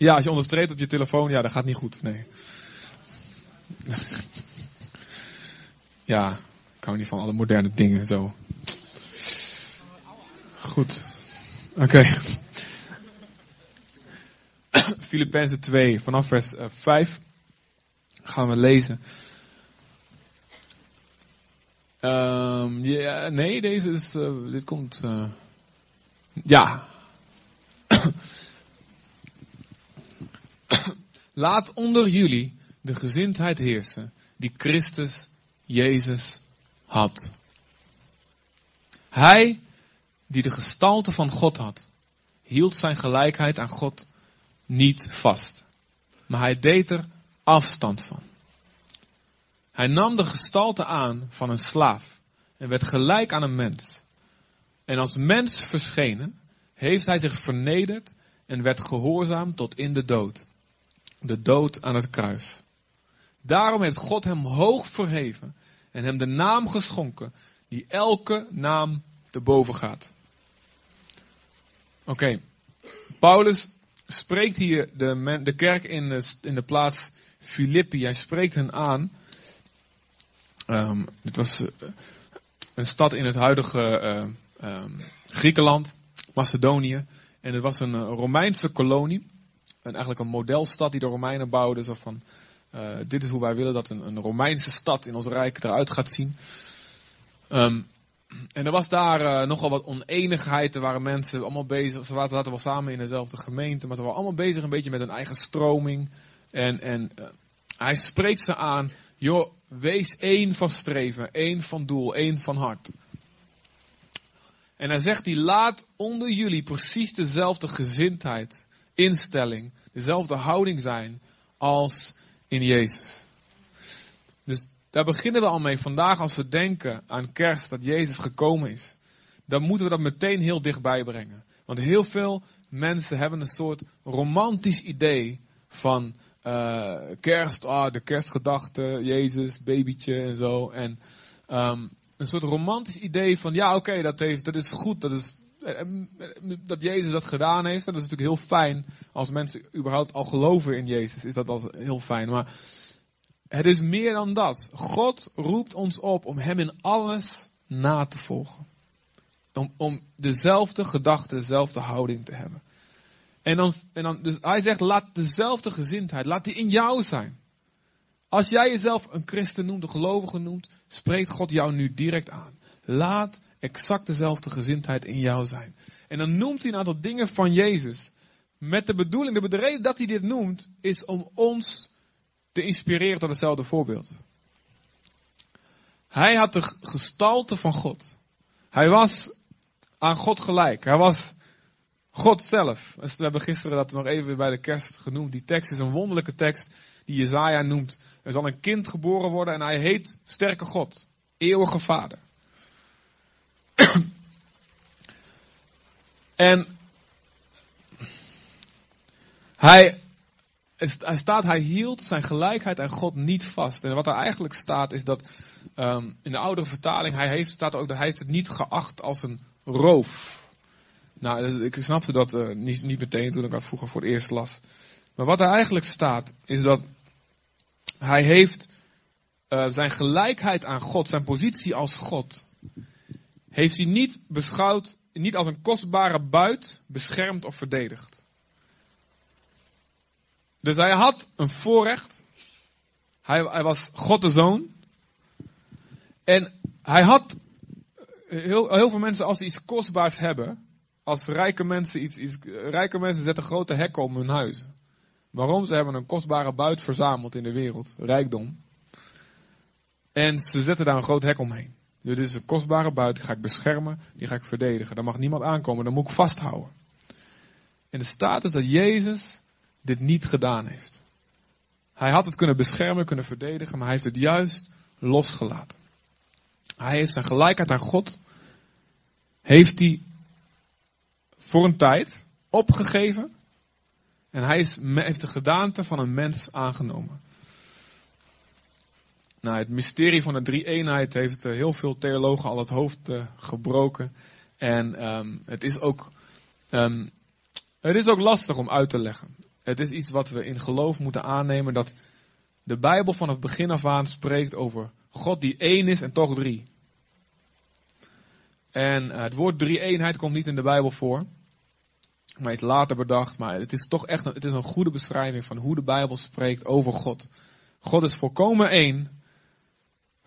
Ja, als je onderstreept op je telefoon, ja, dat gaat niet goed. Nee. Ja, ik hou niet van alle moderne dingen zo. Goed. Oké. Okay. Filippenzen 2, vanaf vers 5 gaan we lezen. Um, nee, deze is, uh, dit komt, uh, ja. Laat onder jullie de gezindheid heersen die Christus Jezus had. Hij, die de gestalte van God had, hield zijn gelijkheid aan God niet vast. Maar hij deed er afstand van. Hij nam de gestalte aan van een slaaf en werd gelijk aan een mens. En als mens verschenen, heeft hij zich vernederd en werd gehoorzaam tot in de dood. De dood aan het kruis. Daarom heeft God hem hoog verheven en hem de naam geschonken die elke naam te boven gaat. Oké, Paulus spreekt hier de, de kerk in de, in de plaats Filippi. Hij spreekt hen aan. Um, dit was uh, een stad in het huidige uh, um, Griekenland, Macedonië. En het was een uh, Romeinse kolonie. En eigenlijk een modelstad die de Romeinen bouwden. Zo van, uh, dit is hoe wij willen dat een, een, Romeinse stad in ons rijk eruit gaat zien. Um, en er was daar uh, nogal wat oneenigheid. Er waren mensen allemaal bezig. Ze zaten wel samen in dezelfde gemeente. Maar ze waren allemaal bezig een beetje met hun eigen stroming. En, en uh, hij spreekt ze aan. Joh, wees één van streven. één van doel. één van hart. En hij zegt hij laat onder jullie precies dezelfde gezindheid, instelling, dezelfde houding zijn als in Jezus. Dus daar beginnen we al mee. Vandaag als we denken aan kerst, dat Jezus gekomen is. Dan moeten we dat meteen heel dichtbij brengen. Want heel veel mensen hebben een soort romantisch idee van uh, kerst, ah, de kerstgedachte, Jezus, babytje en zo. En um, een soort romantisch idee van, ja oké, dat, heeft, dat is goed, dat is eh, dat Jezus dat gedaan heeft. Dat is natuurlijk heel fijn als mensen überhaupt al geloven in Jezus. Is dat al heel fijn. Maar het is meer dan dat. God roept ons op om Hem in alles na te volgen. Om, om dezelfde gedachte, dezelfde houding te hebben. En dan, en dan, dus hij zegt, laat dezelfde gezindheid, laat die in jou zijn. Als jij jezelf een christen noemt, een gelovige noemt, spreekt God jou nu direct aan. Laat exact dezelfde gezindheid in jou zijn. En dan noemt hij een aantal dingen van Jezus. Met de bedoeling, de reden dat hij dit noemt, is om ons te inspireren tot hetzelfde voorbeeld. Hij had de gestalte van God. Hij was aan God gelijk. Hij was God zelf. Dus we hebben gisteren dat nog even bij de kerst genoemd. Die tekst is een wonderlijke tekst die Jezaja noemt. Er zal een kind geboren worden en hij heet Sterke God. Eeuwige Vader. en hij, hij staat, hij hield zijn gelijkheid aan God niet vast. En wat er eigenlijk staat is dat um, in de oudere vertaling, hij heeft, staat ook dat hij heeft het niet geacht als een roof. Nou, dus ik snapte dat uh, niet, niet meteen toen ik dat vroeger voor het eerst las. Maar wat er eigenlijk staat, is dat hij heeft uh, zijn gelijkheid aan God, zijn positie als God, heeft hij niet beschouwd, niet als een kostbare buit, beschermd of verdedigd. Dus hij had een voorrecht. Hij, hij was God de Zoon. En hij had, heel, heel veel mensen als ze iets kostbaars hebben, als rijke mensen iets, iets, rijke mensen zetten grote hekken om hun huis. Waarom? Ze hebben een kostbare buit verzameld in de wereld, rijkdom. En ze zetten daar een groot hek omheen. Dit is een kostbare buit, die ga ik beschermen, die ga ik verdedigen. Daar mag niemand aankomen, dat moet ik vasthouden. En de staat is dat Jezus dit niet gedaan heeft. Hij had het kunnen beschermen, kunnen verdedigen, maar hij heeft het juist losgelaten. Hij heeft zijn gelijkheid aan God, heeft hij voor een tijd opgegeven. En hij is, heeft de gedaante van een mens aangenomen. Nou, het mysterie van de drie-eenheid heeft uh, heel veel theologen al het hoofd uh, gebroken. En um, het, is ook, um, het is ook lastig om uit te leggen. Het is iets wat we in geloof moeten aannemen. Dat de Bijbel vanaf begin af aan spreekt over God die één is en toch drie. En het woord drie-eenheid komt niet in de Bijbel voor. Maar is later bedacht. Maar het is toch echt het is een goede beschrijving van hoe de Bijbel spreekt over God. God is volkomen één.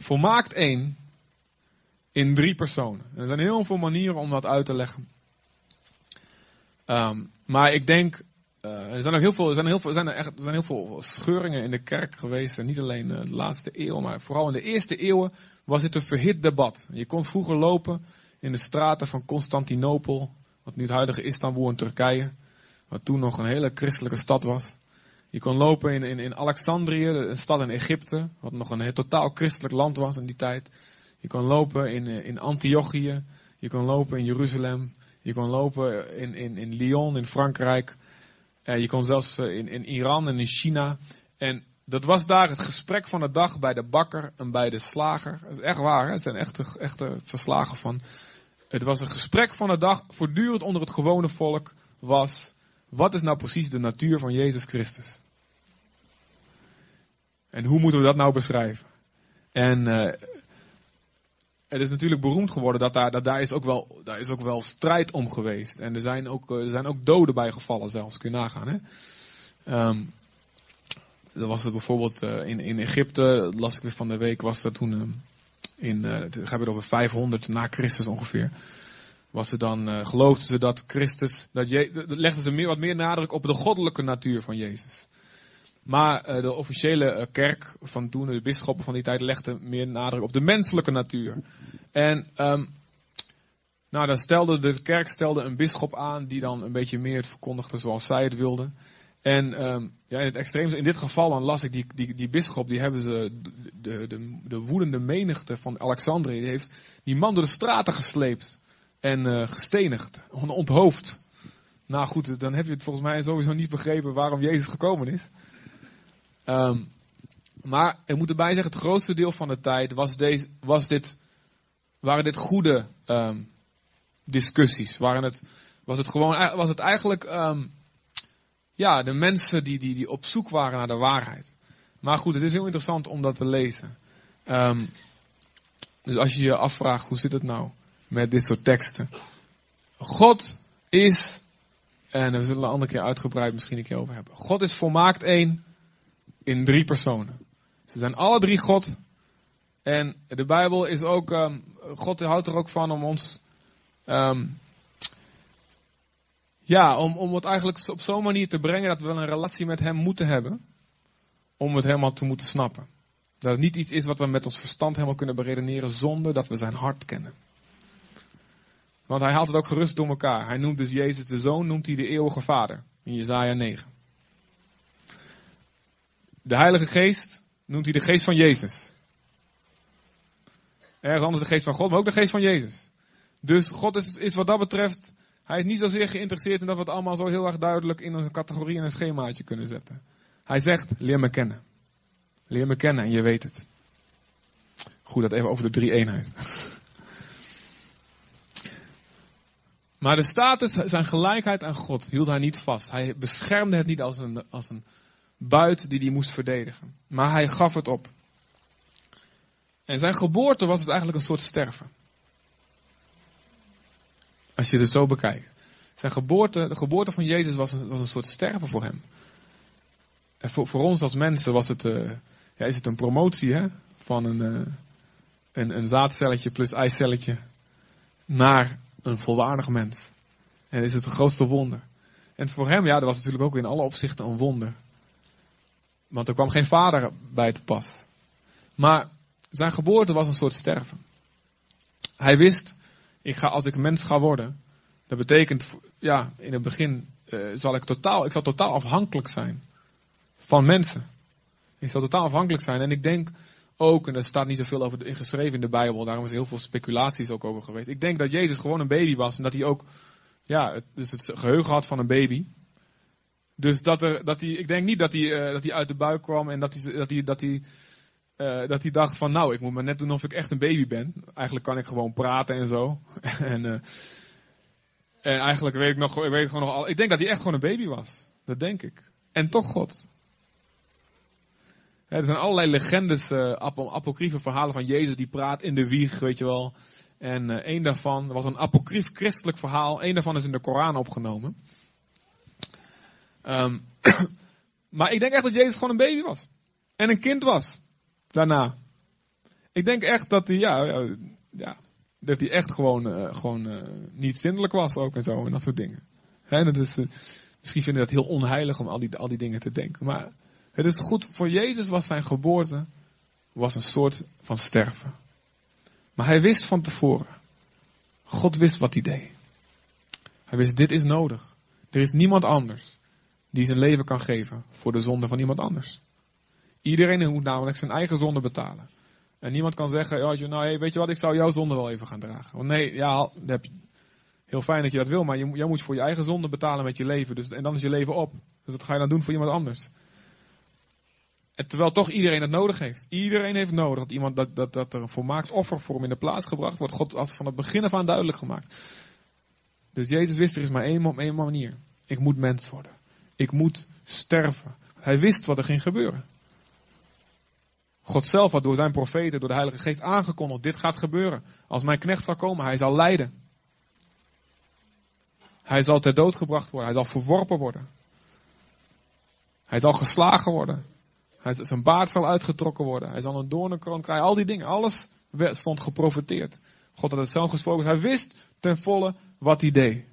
Volmaakt één. In drie personen. Er zijn heel veel manieren om dat uit te leggen. Um, maar ik denk, uh, er zijn ook heel veel, er zijn heel veel, er zijn er echt, er zijn heel veel scheuringen in de kerk geweest. Niet alleen uh, de laatste eeuw, maar vooral in de eerste eeuwen was dit een verhit debat. Je kon vroeger lopen in de straten van Constantinopel, wat nu het huidige Istanbul in Turkije, wat toen nog een hele christelijke stad was. Je kon lopen in, in, in Alexandrië, een stad in Egypte, wat nog een totaal christelijk land was in die tijd. Je kon lopen in, in Antiochië, je kon lopen in Jeruzalem, je kon lopen in, in, in Lyon in Frankrijk. Uh, je kon zelfs uh, in, in Iran en in China. En dat was daar het gesprek van de dag bij de bakker en bij de slager. Dat is echt waar, hè? het zijn echte, echte verslagen van. Het was een gesprek van de dag, voortdurend onder het gewone volk, was, wat is nou precies de natuur van Jezus Christus? En hoe moeten we dat nou beschrijven? En uh, het is natuurlijk beroemd geworden dat daar, dat daar, is ook wel, daar is ook wel strijd om geweest. En er zijn ook, er zijn ook doden bij gevallen zelfs, kun je nagaan. Hè? Um, er was het bijvoorbeeld uh, in, in Egypte, las ik weer van de week, was er toen um, in, uh, het gaat weer over 500 na Christus ongeveer. Was er dan, uh, geloofden ze dat Christus, dat je, legden ze meer, wat meer nadruk op de goddelijke natuur van Jezus. Maar uh, de officiële uh, kerk van toen, de bisschoppen van die tijd, legden meer nadruk op de menselijke natuur. En um, nou, dan stelde de kerk stelde een bisschop aan die dan een beetje meer verkondigde zoals zij het wilden. En um, ja, in het extreemste, in dit geval dan las ik die, die, die bisschop, die hebben ze, de, de, de woedende menigte van Alexandrië, die heeft die man door de straten gesleept en uh, gestenigd, onthoofd. Nou goed, dan heb je het volgens mij sowieso niet begrepen waarom Jezus gekomen is. Um, maar ik moet erbij zeggen, het grootste deel van de tijd was, deze, was dit, waren dit goede um, discussies. Waren het, was het gewoon, was het eigenlijk, um, ja, de mensen die, die, die op zoek waren naar de waarheid. Maar goed, het is heel interessant om dat te lezen. Dus als je je afvraagt, hoe zit het nou met dit soort teksten? God is, en we zullen een andere keer uitgebreid misschien een keer over hebben. God is volmaakt één in drie personen. Ze zijn alle drie God. En de Bijbel is ook, um, God houdt er ook van om ons, um, ja, om, om het eigenlijk op zo'n manier te brengen dat we een relatie met Hem moeten hebben. Om het helemaal te moeten snappen. Dat het niet iets is wat we met ons verstand helemaal kunnen beredeneren zonder dat we zijn hart kennen. Want hij haalt het ook gerust door elkaar. Hij noemt dus Jezus de Zoon, noemt hij de eeuwige Vader. In Jezaja 9. De Heilige Geest noemt hij de geest van Jezus. Ergens anders de geest van God, maar ook de geest van Jezus. Dus God is, is wat dat betreft, hij is niet zozeer geïnteresseerd in dat we het allemaal zo heel erg duidelijk in een categorie en een schemaatje kunnen zetten. Hij zegt, leer me kennen. Leer me kennen en je weet het. Goed, dat even over de drie eenheid. Maar de status, zijn gelijkheid aan God, hield hij niet vast. Hij beschermde het niet als een, als een buit die hij moest verdedigen. Maar hij gaf het op. En zijn geboorte was dus eigenlijk een soort sterven. Als je het zo bekijkt. Zijn geboorte, de geboorte van Jezus was een, was een soort sterven voor hem. En voor, voor ons als mensen was het, uh, ja, is het een promotie hè? van een, uh, een, een zaadcelletje plus eicelletje naar een volwaardig mens. En is het het grootste wonder. En voor hem, ja, dat was natuurlijk ook in alle opzichten een wonder. Want er kwam geen vader bij te pas. Maar zijn geboorte was een soort sterven. Hij wist, ik ga, als ik mens ga worden, dat betekent, ja, in het begin uh, zal ik totaal, ik zal totaal afhankelijk zijn van mensen. Ik zal totaal afhankelijk zijn. En ik denk ook, en er staat niet zoveel over in geschreven in de Bijbel, daarom is er heel veel speculaties ook over geweest. Ik denk dat Jezus gewoon een baby was en dat hij ook, ja, het, dus het geheugen had van een baby. Dus dat er, dat hij, ik denk niet dat hij, uh, dat hij uit de buik kwam en dat hij, dat hij, dat hij, uh, dat hij dacht van nou, ik moet maar net doen of ik echt een baby ben. Eigenlijk kan ik gewoon praten en zo. en, uh, en eigenlijk weet ik nog, ik weet gewoon nog al, ik denk dat hij echt gewoon een baby was. Dat denk ik. en toch God. Er zijn allerlei legendes, uh, apocryfe verhalen van Jezus die praat in de wieg, weet je wel. En een daarvan was een apocryf christelijk verhaal. Een daarvan is in de Koran opgenomen. Um, maar ik denk echt dat Jezus gewoon een baby was. En een kind was. Daarna. Ik denk echt dat hij, ja, ja dat hij echt gewoon, uh, gewoon uh, niet zindelijk was ook en zo. En dat soort dingen. He, dat is, uh, misschien vind je dat heel onheilig om al die, al die dingen te denken. Maar het is goed, voor Jezus was zijn geboorte was een soort van sterven. Maar hij wist van tevoren. God wist wat hij deed. Hij wist, dit is nodig. Er is niemand anders die zijn leven kan geven voor de zonde van iemand anders. Iedereen moet namelijk zijn eigen zonde betalen. En niemand kan zeggen, ja, nou, hey, weet je wat, ik zou jouw zonde wel even gaan dragen. Want nee, ja, heel fijn dat je dat wil, maar jij moet voor je eigen zonde betalen met je leven. Dus, en dan is je leven op. Dus wat ga je dan doen voor iemand anders? En terwijl toch iedereen het nodig heeft. Iedereen heeft nodig dat, iemand, dat, dat, dat er een volmaakt offer voor hem in de plaats gebracht wordt. God had van het begin af aan duidelijk gemaakt. Dus Jezus wist er is maar één, één manier. Ik moet mens worden. Ik moet sterven. Hij wist wat er ging gebeuren. God zelf had door zijn profeten, door de Heilige Geest aangekondigd, dit gaat gebeuren. Als mijn knecht zal komen, hij zal lijden. Hij zal ter dood gebracht worden, hij zal verworpen worden. Hij zal geslagen worden. Zijn baard zal uitgetrokken worden. Hij zal een doornenkroon krijgen. Al die dingen, alles stond geprofiteerd. God had het zelf gesproken. Dus hij wist ten volle wat hij deed.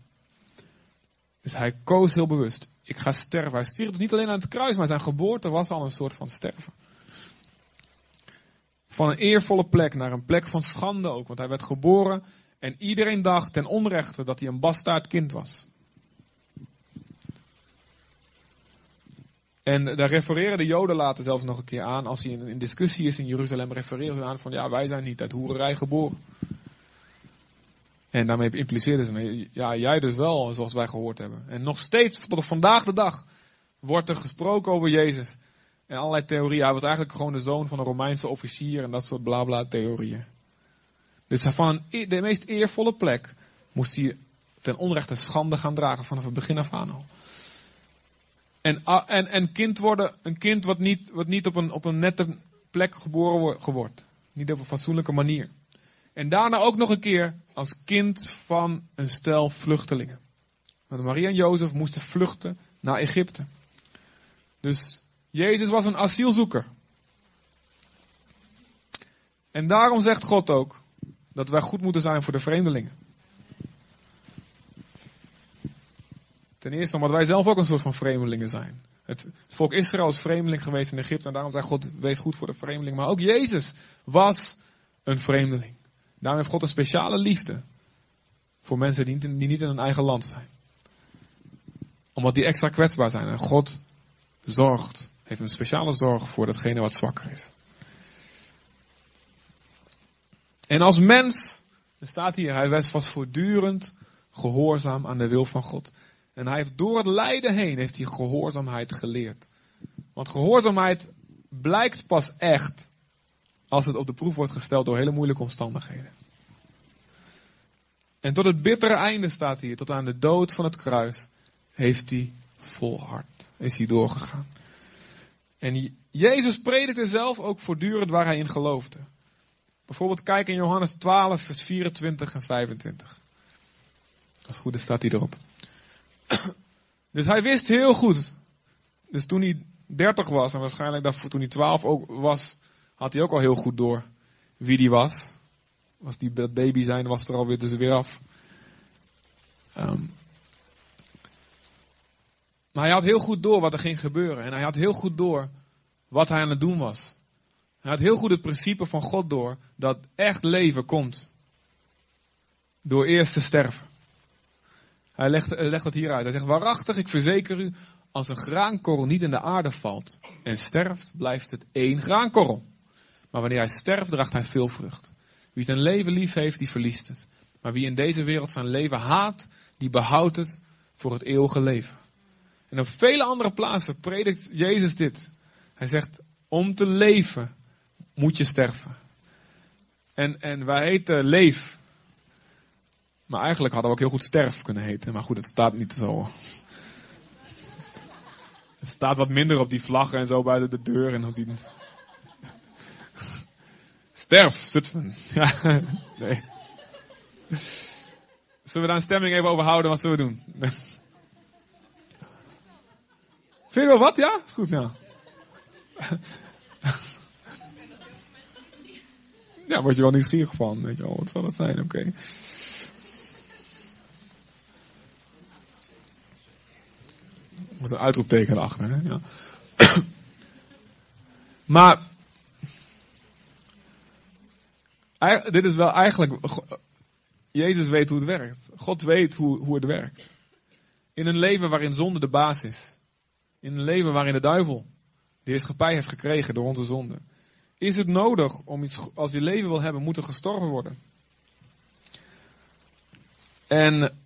Dus hij koos heel bewust. Ik ga sterven. Hij stierf dus niet alleen aan het kruis, maar zijn geboorte was al een soort van sterven. Van een eervolle plek naar een plek van schande ook. Want hij werd geboren en iedereen dacht ten onrechte dat hij een bastaard kind was. En daar refereren de Joden later zelfs nog een keer aan. Als hij in, discussie is in Jeruzalem, refereren ze aan van ja, wij zijn niet uit hoererij geboren. En daarmee impliceerden ze, ja, jij dus wel, zoals wij gehoord hebben. En nog steeds, tot vandaag de dag, wordt er gesproken over Jezus. En allerlei theorieën. Hij was eigenlijk gewoon de zoon van een Romeinse officier en dat soort blabla theorieën. Dus van e-, de meest eervolle plek moest hij ten onrechte schande gaan dragen vanaf het begin af aan al. En, en, en kind worden, een kind wat niet, wat niet op, een, op een nette plek geboren wordt. Niet op een fatsoenlijke manier. En daarna ook nog een keer als kind van een stel vluchtelingen. Want Maria en Jozef moesten vluchten naar Egypte. Dus Jezus was een asielzoeker. En daarom zegt God ook dat wij goed moeten zijn voor de vreemdelingen. Ten eerste omdat wij zelf ook een soort van vreemdelingen zijn. Het volk Israël is vreemdeling geweest in Egypte en daarom zei God, wees goed voor de vreemdeling. Maar ook Jezus was een vreemdeling. Daarom heeft God een speciale liefde voor mensen die niet, in hun eigen land zijn. Omdat die extra kwetsbaar zijn. En God zorgt, heeft een speciale zorg voor datgene wat zwakker is. En als mens, er staat hier, hij was voortdurend gehoorzaam aan de wil van God. En hij heeft door het lijden heen heeft hij gehoorzaamheid geleerd. Want gehoorzaamheid blijkt pas echt als het op de proef wordt gesteld door hele moeilijke omstandigheden. En tot het bittere einde staat hier, tot aan de dood van het kruis, heeft hij volhard, is hij doorgegaan. En Jezus predikte zelf ook voortdurend waar hij in geloofde. Bijvoorbeeld kijk in Johannes 12, vers 24 en 25. Als het staat hij erop. Dus hij wist heel goed. Dus toen hij 30 was, en waarschijnlijk toen hij 12 ook was, had hij ook al heel goed door wie die was. Was die dat baby zijn, was er alweer dus weer af. Um, maar hij had heel goed door wat er ging gebeuren. En hij had heel goed door wat hij aan het doen was. Hij had heel goed het principe van God door dat echt leven komt door eerst te sterven. Hij legt, legt het hier uit. Hij zegt, waarachtig, ik verzeker u, als een graankorrel niet in de aarde valt en sterft, blijft het één graankorrel. Maar wanneer hij sterft, draagt hij veel vrucht. Wie zijn leven lief heeft, die verliest het. Maar wie in deze wereld zijn leven haat, die behoudt het voor het eeuwige leven. En op vele andere plaatsen predikt Jezus dit. Hij zegt, om te leven moet je sterven. En, en wij heten leef. Maar eigenlijk hadden we ook heel goed sterf kunnen heten. Maar goed, het staat niet zo. Het staat wat minder op die vlaggen en zo buiten de deur en op die... Sterf, Zutphen. Ja, nee. Zullen we daar een stemming even over houden? Wat zullen we doen? Vind je wel wat, ja? Is goed, ja. Ja, word je wel nieuwsgierig van. Weet je wel, wat zal het zijn? Oké. Okay. Met een uitroepteken erachter, hè? Ja. maar, dit is wel eigenlijk, Jezus weet hoe het werkt. God weet hoe, hoe het werkt. In een leven waarin zonde de baas is. In een leven waarin de duivel de heerschappij heeft gekregen door onze zonde. Is het nodig om iets, als je leven wil hebben, moet er gestorven worden. En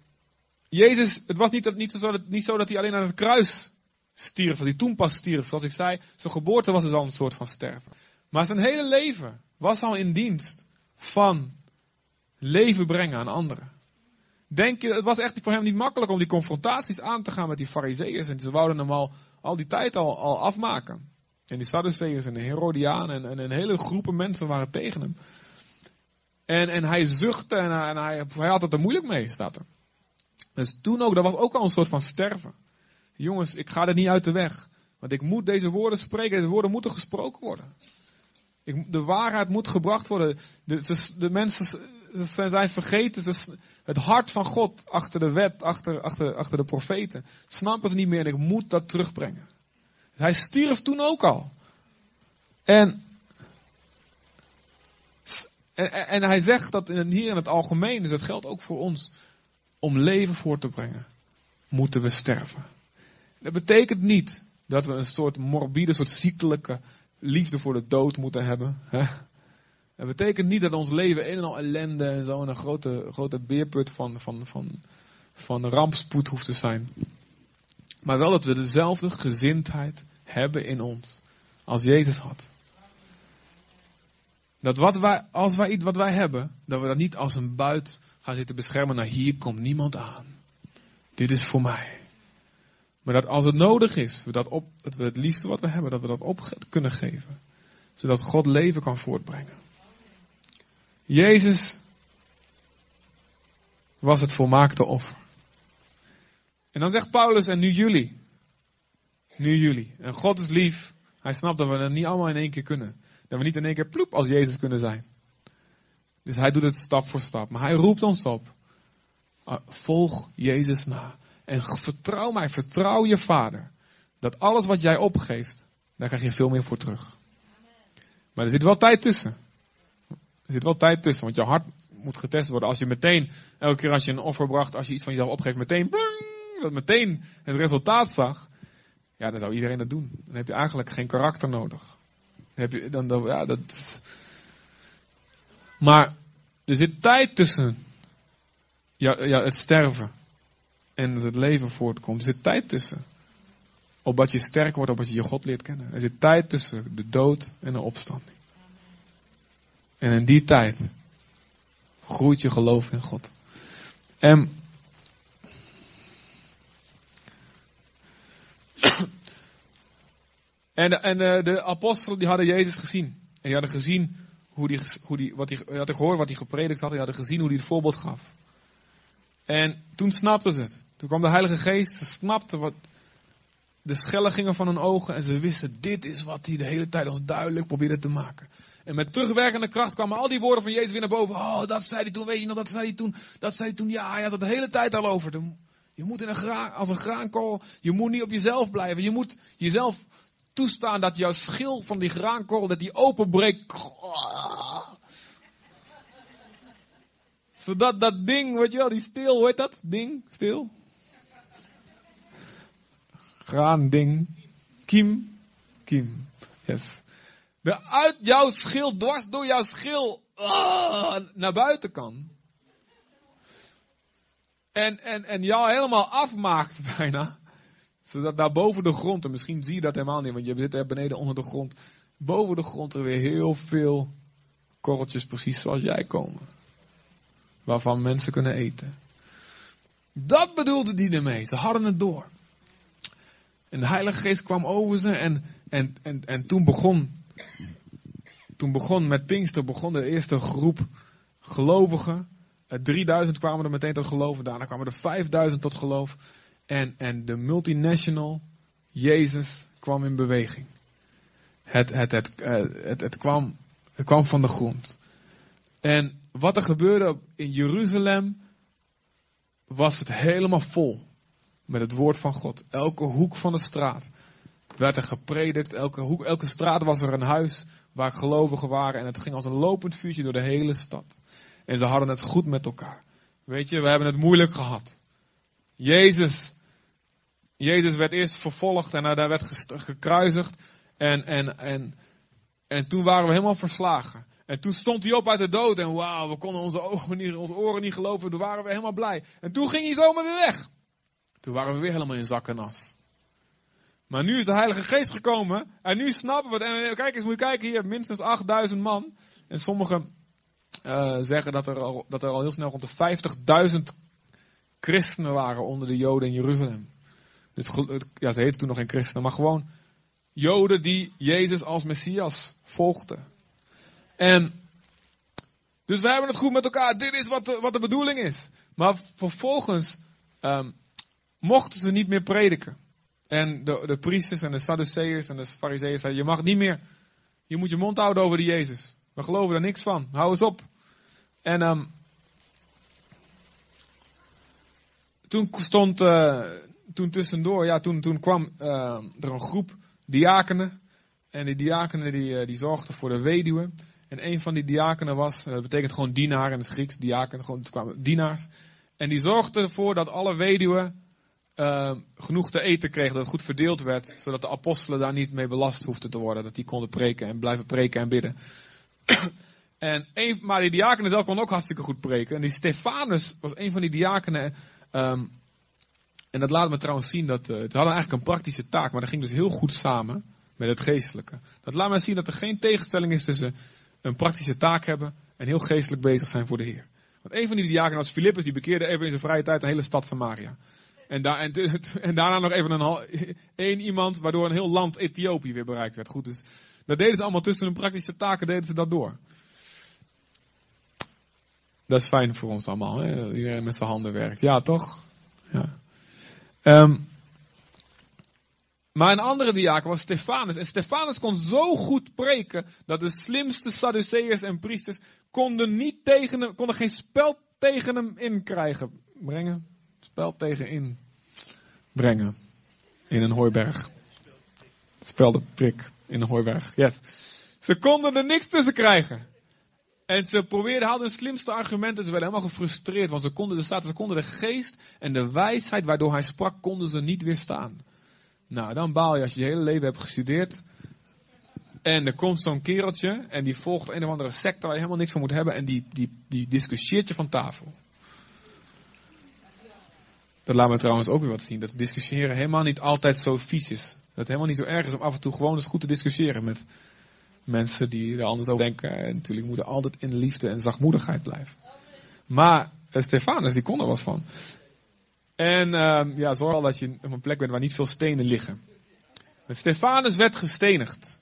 Jezus, het was niet, niet, zo, niet zo dat hij alleen aan het kruis stierf, dat hij toen pas stierf. Zoals ik zei, zijn geboorte was dus al een soort van sterven. Maar zijn hele leven was al in dienst van leven brengen aan anderen. Denk je, het was echt voor hem niet makkelijk om die confrontaties aan te gaan met die fariseeërs. En ze wouden hem al, al die tijd al, al afmaken. En die Sadduceërs en de Herodianen en, en, een hele groepen mensen waren tegen hem. En, en hij zuchtte en, en hij, hij had het er moeilijk mee, staat er. Dus toen ook, dat was ook al een soort van sterven. Jongens, ik ga er niet uit de weg. Want ik moet deze woorden spreken, deze woorden moeten gesproken worden. Ik, de waarheid moet gebracht worden. De, de mensen zijn vergeten. Het hart van God achter de wet, achter, achter, achter de profeten. Snappen ze niet meer en ik moet dat terugbrengen. Hij stierf toen ook al. En, en, en hij zegt dat in, hier in het algemeen, dus dat geldt ook voor ons. Om leven voor te brengen, moeten we sterven. Dat betekent niet dat we een soort morbide, soort ziekelijke liefde voor de dood moeten hebben. Dat betekent niet dat ons leven een en al ellende en zo een grote, grote beerput van, van, van, van rampspoed hoeft te zijn. Maar wel dat we dezelfde gezindheid hebben in ons als Jezus had. Dat wat wij, als wij iets wat wij hebben, dat we dat niet als een buit gaan zitten beschermen. Nou, hier komt niemand aan. Dit is voor mij. Maar dat als het nodig is, we dat, op, dat we het liefste wat we hebben, dat we dat op kunnen geven. Zodat God leven kan voortbrengen. Jezus was het volmaakte offer. En dan zegt Paulus, en nu jullie. Nu jullie. En God is lief. Hij snapt dat we het niet allemaal in één keer kunnen. Dat we niet in één keer ploep als Jezus kunnen zijn. Dus hij doet het stap voor stap. Maar hij roept ons op. Ah, volg Jezus na. En vertrouw mij, vertrouw je vader. Dat alles wat jij opgeeft, daar krijg je veel meer voor terug. Maar er zit wel tijd tussen. Er zit wel tijd tussen, want je hart moet getest worden. Als je meteen, elke keer als je een offer bracht, als je iets van jezelf opgeeft, meteen, dat meteen het resultaat zag. Ja, dan zou iedereen dat doen. Dan heb je eigenlijk geen karakter nodig. Dan heb je, dan, dan, ja, dat... Maar er zit tijd tussen ja, ja, het sterven en het leven voortkomt. Zit tijd tussen. Opdat je sterk wordt, opdat je je God leert kennen. Er zit tijd tussen de dood en de opstanding. En in die tijd groeit je geloof in God. En En, de, en de, apostelen die hadden Jezus gezien. En die hadden gezien hoe die, hoe die, wat die, hadden gehoord wat hij gepredikt had. Die hadden gezien hoe hij het voorbeeld gaf. En toen snapten ze het. Toen kwam de Heilige Geest. Ze snapten wat de schellen gingen van hun ogen. En ze wisten, dit is wat hij de hele tijd ons duidelijk probeerde te maken. En met terugwerkende kracht kwamen al die woorden van Jezus weer naar boven. Oh, dat zei hij toen, weet je nog, dat zei hij toen. Dat zei hij toen, ja, hij had het de hele tijd al over. Je moet in een graan, als een graankorrel, je moet niet op jezelf blijven. Je moet jezelf toestaan dat jouw schil van die graankorrel, dat die openbreekt. Zodat dat ding, weet je wel, die stil, hoe heet dat? Ding, stil. Graanding. Kiem. Kiem. Yes de uit jouw schil, dwars door jouw schil, uh, naar buiten kan. En, en, en jou helemaal afmaakt bijna. Zodat daar boven de grond, en misschien zie je dat helemaal niet, want je zit er beneden onder de grond. Boven de grond er weer heel veel korreltjes precies zoals jij komen. Waarvan mensen kunnen eten. Dat bedoelde die ermee. Ze hadden het door. En de Heilige Geest kwam over ze en, en, en, en toen begon, toen begon met Pinkster begon de eerste groep gelovigen. 3000 kwamen er meteen tot geloof. Daarna kwamen er 5000 tot geloof. En, en de multinational Jezus kwam in beweging. Het, het, het, het, het, kwam, het kwam van de grond. En wat er gebeurde in Jeruzalem, was het helemaal vol met het woord van God. Elke hoek van de straat werd er gepredikt. Elke, hoek, elke straat was er een huis waar gelovigen waren. En het ging als een lopend vuurtje door de hele stad. En ze hadden het goed met elkaar. Weet je, we hebben het moeilijk gehad. Jezus, Jezus werd eerst vervolgd en daar werd gekruisigd. En, en, en, en toen waren we helemaal verslagen. En toen stond hij op uit de dood en wauw, we konden onze ogen niet, onze oren niet geloven. Toen waren we helemaal blij. En toen ging hij zomaar weer weg. Toen waren we weer helemaal in zak en as. Maar nu is de Heilige Geest gekomen en nu snappen we het. En kijk eens, moet je kijken, hier minstens 8000 man. En sommigen uh, zeggen dat er, al, dat er al heel snel rond de 50.000 christenen waren onder de Joden in Jeruzalem. Dus, ja, ze heten toen nog geen christenen, maar gewoon Joden die Jezus als Messias volgden. En dus we hebben het goed met elkaar. Dit is wat de, wat de bedoeling is. Maar vervolgens um, mochten ze niet meer prediken. En de, de priesters en de Sadduceërs en de Farizeeërs zeiden: Je mag niet meer. Je moet je mond houden over die Jezus. We geloven er niks van. Hou eens op. En um, toen stond, uh, toen tussendoor, ja, toen, toen kwam uh, er een groep diakenen. En die diakenen die, uh, die zorgden voor de weduwe. En een van die diakenen was, dat betekent gewoon dienaar in het Grieks, diaken, gewoon, het kwamen dienaars. En die zorgden ervoor dat alle weduwen genoeg te eten kregen, dat het goed verdeeld werd, zodat de apostelen daar niet mee belast hoefden te worden. Dat die konden preken en blijven preken en bidden. En een, maar die diakenen zelf kon ook hartstikke goed preken. En die Stefanus was een van die diakenen. Um, en dat laat me trouwens zien dat uh, hadden eigenlijk een praktische taak, maar dat ging dus heel goed samen met het geestelijke. Dat laat me zien dat er geen tegenstelling is tussen een praktische taak hebben en heel geestelijk bezig zijn voor de Heer. Want een van die diakenen was Filippus, die bekeerde even in zijn vrije tijd een hele stad Samaria. En, en, en, daarna nog even een, één iemand, waardoor een heel land Ethiopië weer bereikt werd. Goed, dus dat deden ze allemaal tussen hun praktische taken, deden ze dat door. Dat is fijn voor ons allemaal, hè? iedereen met zijn handen werkt. Ja, toch? Ja. Um, maar een andere diaken was Stefanus. En Stefanus kon zo goed preken dat de slimste Sadduceërs en priesters konden, niet tegen hem, konden geen spel tegen hem inkrijgen. Brengen? Spel tegen in. Brengen. In een hooiberg. Spel de prik in een hooiberg. Yes. Ze konden er niks tussen krijgen. En ze probeerden, hadden de slimste argumenten. Ze werden helemaal gefrustreerd. Want ze konden, de staat, ze konden de geest en de wijsheid waardoor hij sprak, konden ze niet weerstaan. Nou, dan baal je als je je hele leven hebt gestudeerd. En er komt zo'n kereltje en die volgt een of andere secte waar je helemaal niks van moet hebben. En die, die, die discussieert je van tafel. Dat laat me trouwens ook weer wat zien. Dat discussiëren helemaal niet altijd zo vies is. Dat het helemaal niet zo erg is om af en toe gewoon eens goed te discussiëren met mensen die er anders over denken. En natuurlijk moeten altijd in liefde en zachtmoedigheid blijven. Maar eh, Stefanus, die kon er wat van. En uh, ja, zorg al dat je op een plek bent waar niet veel stenen liggen. En Stefanus werd gestenigd.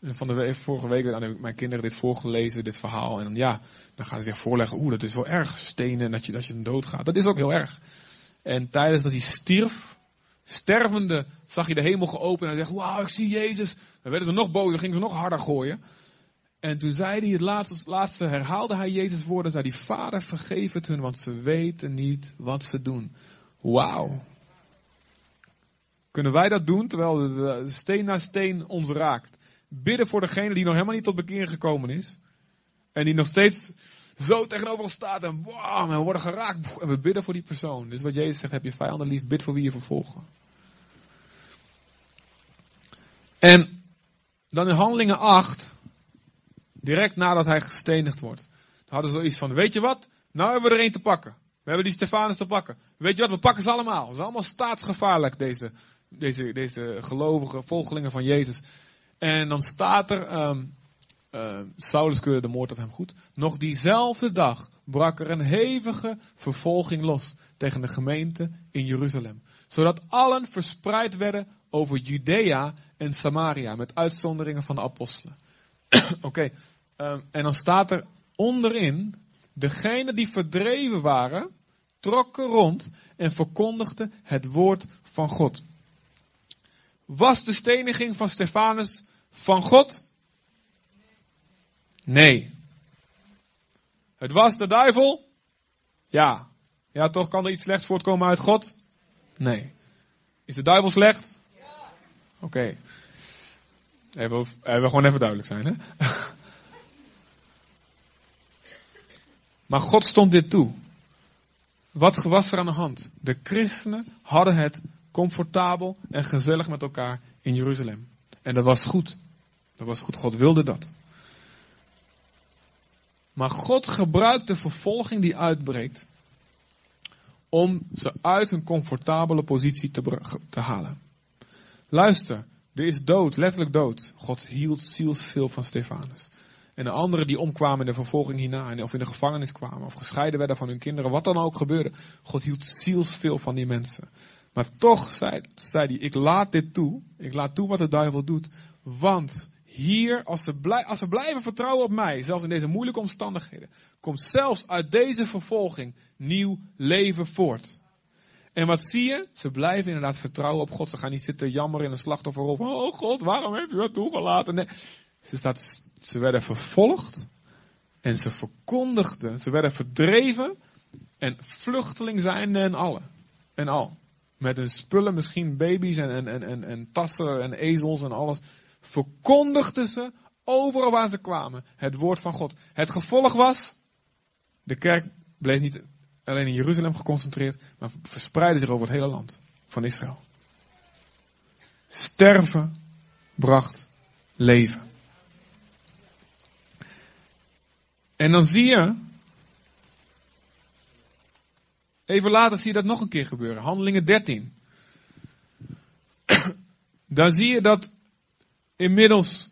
En van de vorige week aan mijn kinderen dit voorgelezen, dit verhaal. En ja, dan gaan ze zich voorleggen, oeh, dat is wel erg, stenen, dat je, dat je een dood gaat. Dat is ook heel erg. En tijdens dat hij stierf, stervende, zag hij de hemel geopend en hij zegt, wauw, ik zie Jezus. Dan werden ze nog bozer, gingen ze nog harder gooien. En toen zei hij het laatste, laatste herhaalde hij Jezus' woorden, zei hij, Vader vergeef het hun, want ze weten niet wat ze doen. Wauw. Kunnen wij dat doen terwijl de steen na steen ons raakt? Bidden voor degene die nog helemaal niet tot bekering gekomen is. En die nog steeds zo tegenover staat en wow, we worden geraakt. En we bidden voor die persoon. Dus wat Jezus zegt, heb je vijanden lief, bid voor wie je vervolgen. En dan in handelingen 8, direct nadat hij gestenigd wordt, hadden ze zoiets van, weet je wat, nou hebben we er één te pakken. We hebben die Stefanus te pakken. Weet je wat, we pakken ze allemaal. Ze zijn allemaal staatsgevaarlijk, deze, deze, deze gelovige volgelingen van Jezus. En dan staat er, um, uh, Saulus keurde de moord op hem goed. Nog diezelfde dag brak er een hevige vervolging los tegen de gemeente in Jeruzalem. Zodat allen verspreid werden over Judea en Samaria, met uitzonderingen van de apostelen. Oké, ehm, en dan staat er onderin, degenen die verdreven waren, trokken rond en verkondigden het woord van God. Was de steniging van Stefanus van God? Nee. Het was de duivel? Ja. Ja, toch kan er iets slechts voortkomen uit God? Nee. Is de duivel slecht? Ja. Oké. Even, even gewoon even duidelijk zijn, hè? maar God stond dit toe. Wat was er aan de hand? De christenen hadden het comfortabel en gezellig met elkaar in Jeruzalem. En dat was goed. Dat was goed. God wilde dat. Maar God gebruikt de vervolging die uitbreekt om ze uit hun comfortabele positie te, te halen. Luister, er is dood, letterlijk dood. God hield zielsveel van Stefanus. En de anderen die omkwamen in de vervolging hierna, of in de gevangenis kwamen, of gescheiden werden van hun kinderen, wat dan ook gebeurde. God hield zielsveel van die mensen. Maar toch zei, zei hij, ik laat dit toe, ik laat toe wat de duivel doet, want hier, als ze, als ze blijven vertrouwen op mij, zelfs in deze moeilijke omstandigheden, komt zelfs uit deze vervolging nieuw leven voort. En wat zie je? Ze blijven inderdaad vertrouwen op God. Ze gaan niet zitten jammeren in een slachtofferrol van, oh God, waarom heb je dat toegelaten? Ze, staat, ze werden vervolgd en ze verkondigden, ze werden verdreven en vluchteling zijn en alle. En al. Met hun spullen, misschien baby's en, en, en, en tassen en ezels en alles verkondigden ze overal waar ze kwamen het woord van God. Het gevolg was, de kerk bleef niet alleen in Jeruzalem geconcentreerd, maar verspreidde zich over het hele land van Israël. Sterven bracht leven. En dan zie je, even later zie je dat nog een keer gebeuren, Handelingen 13. Daar zie je dat inmiddels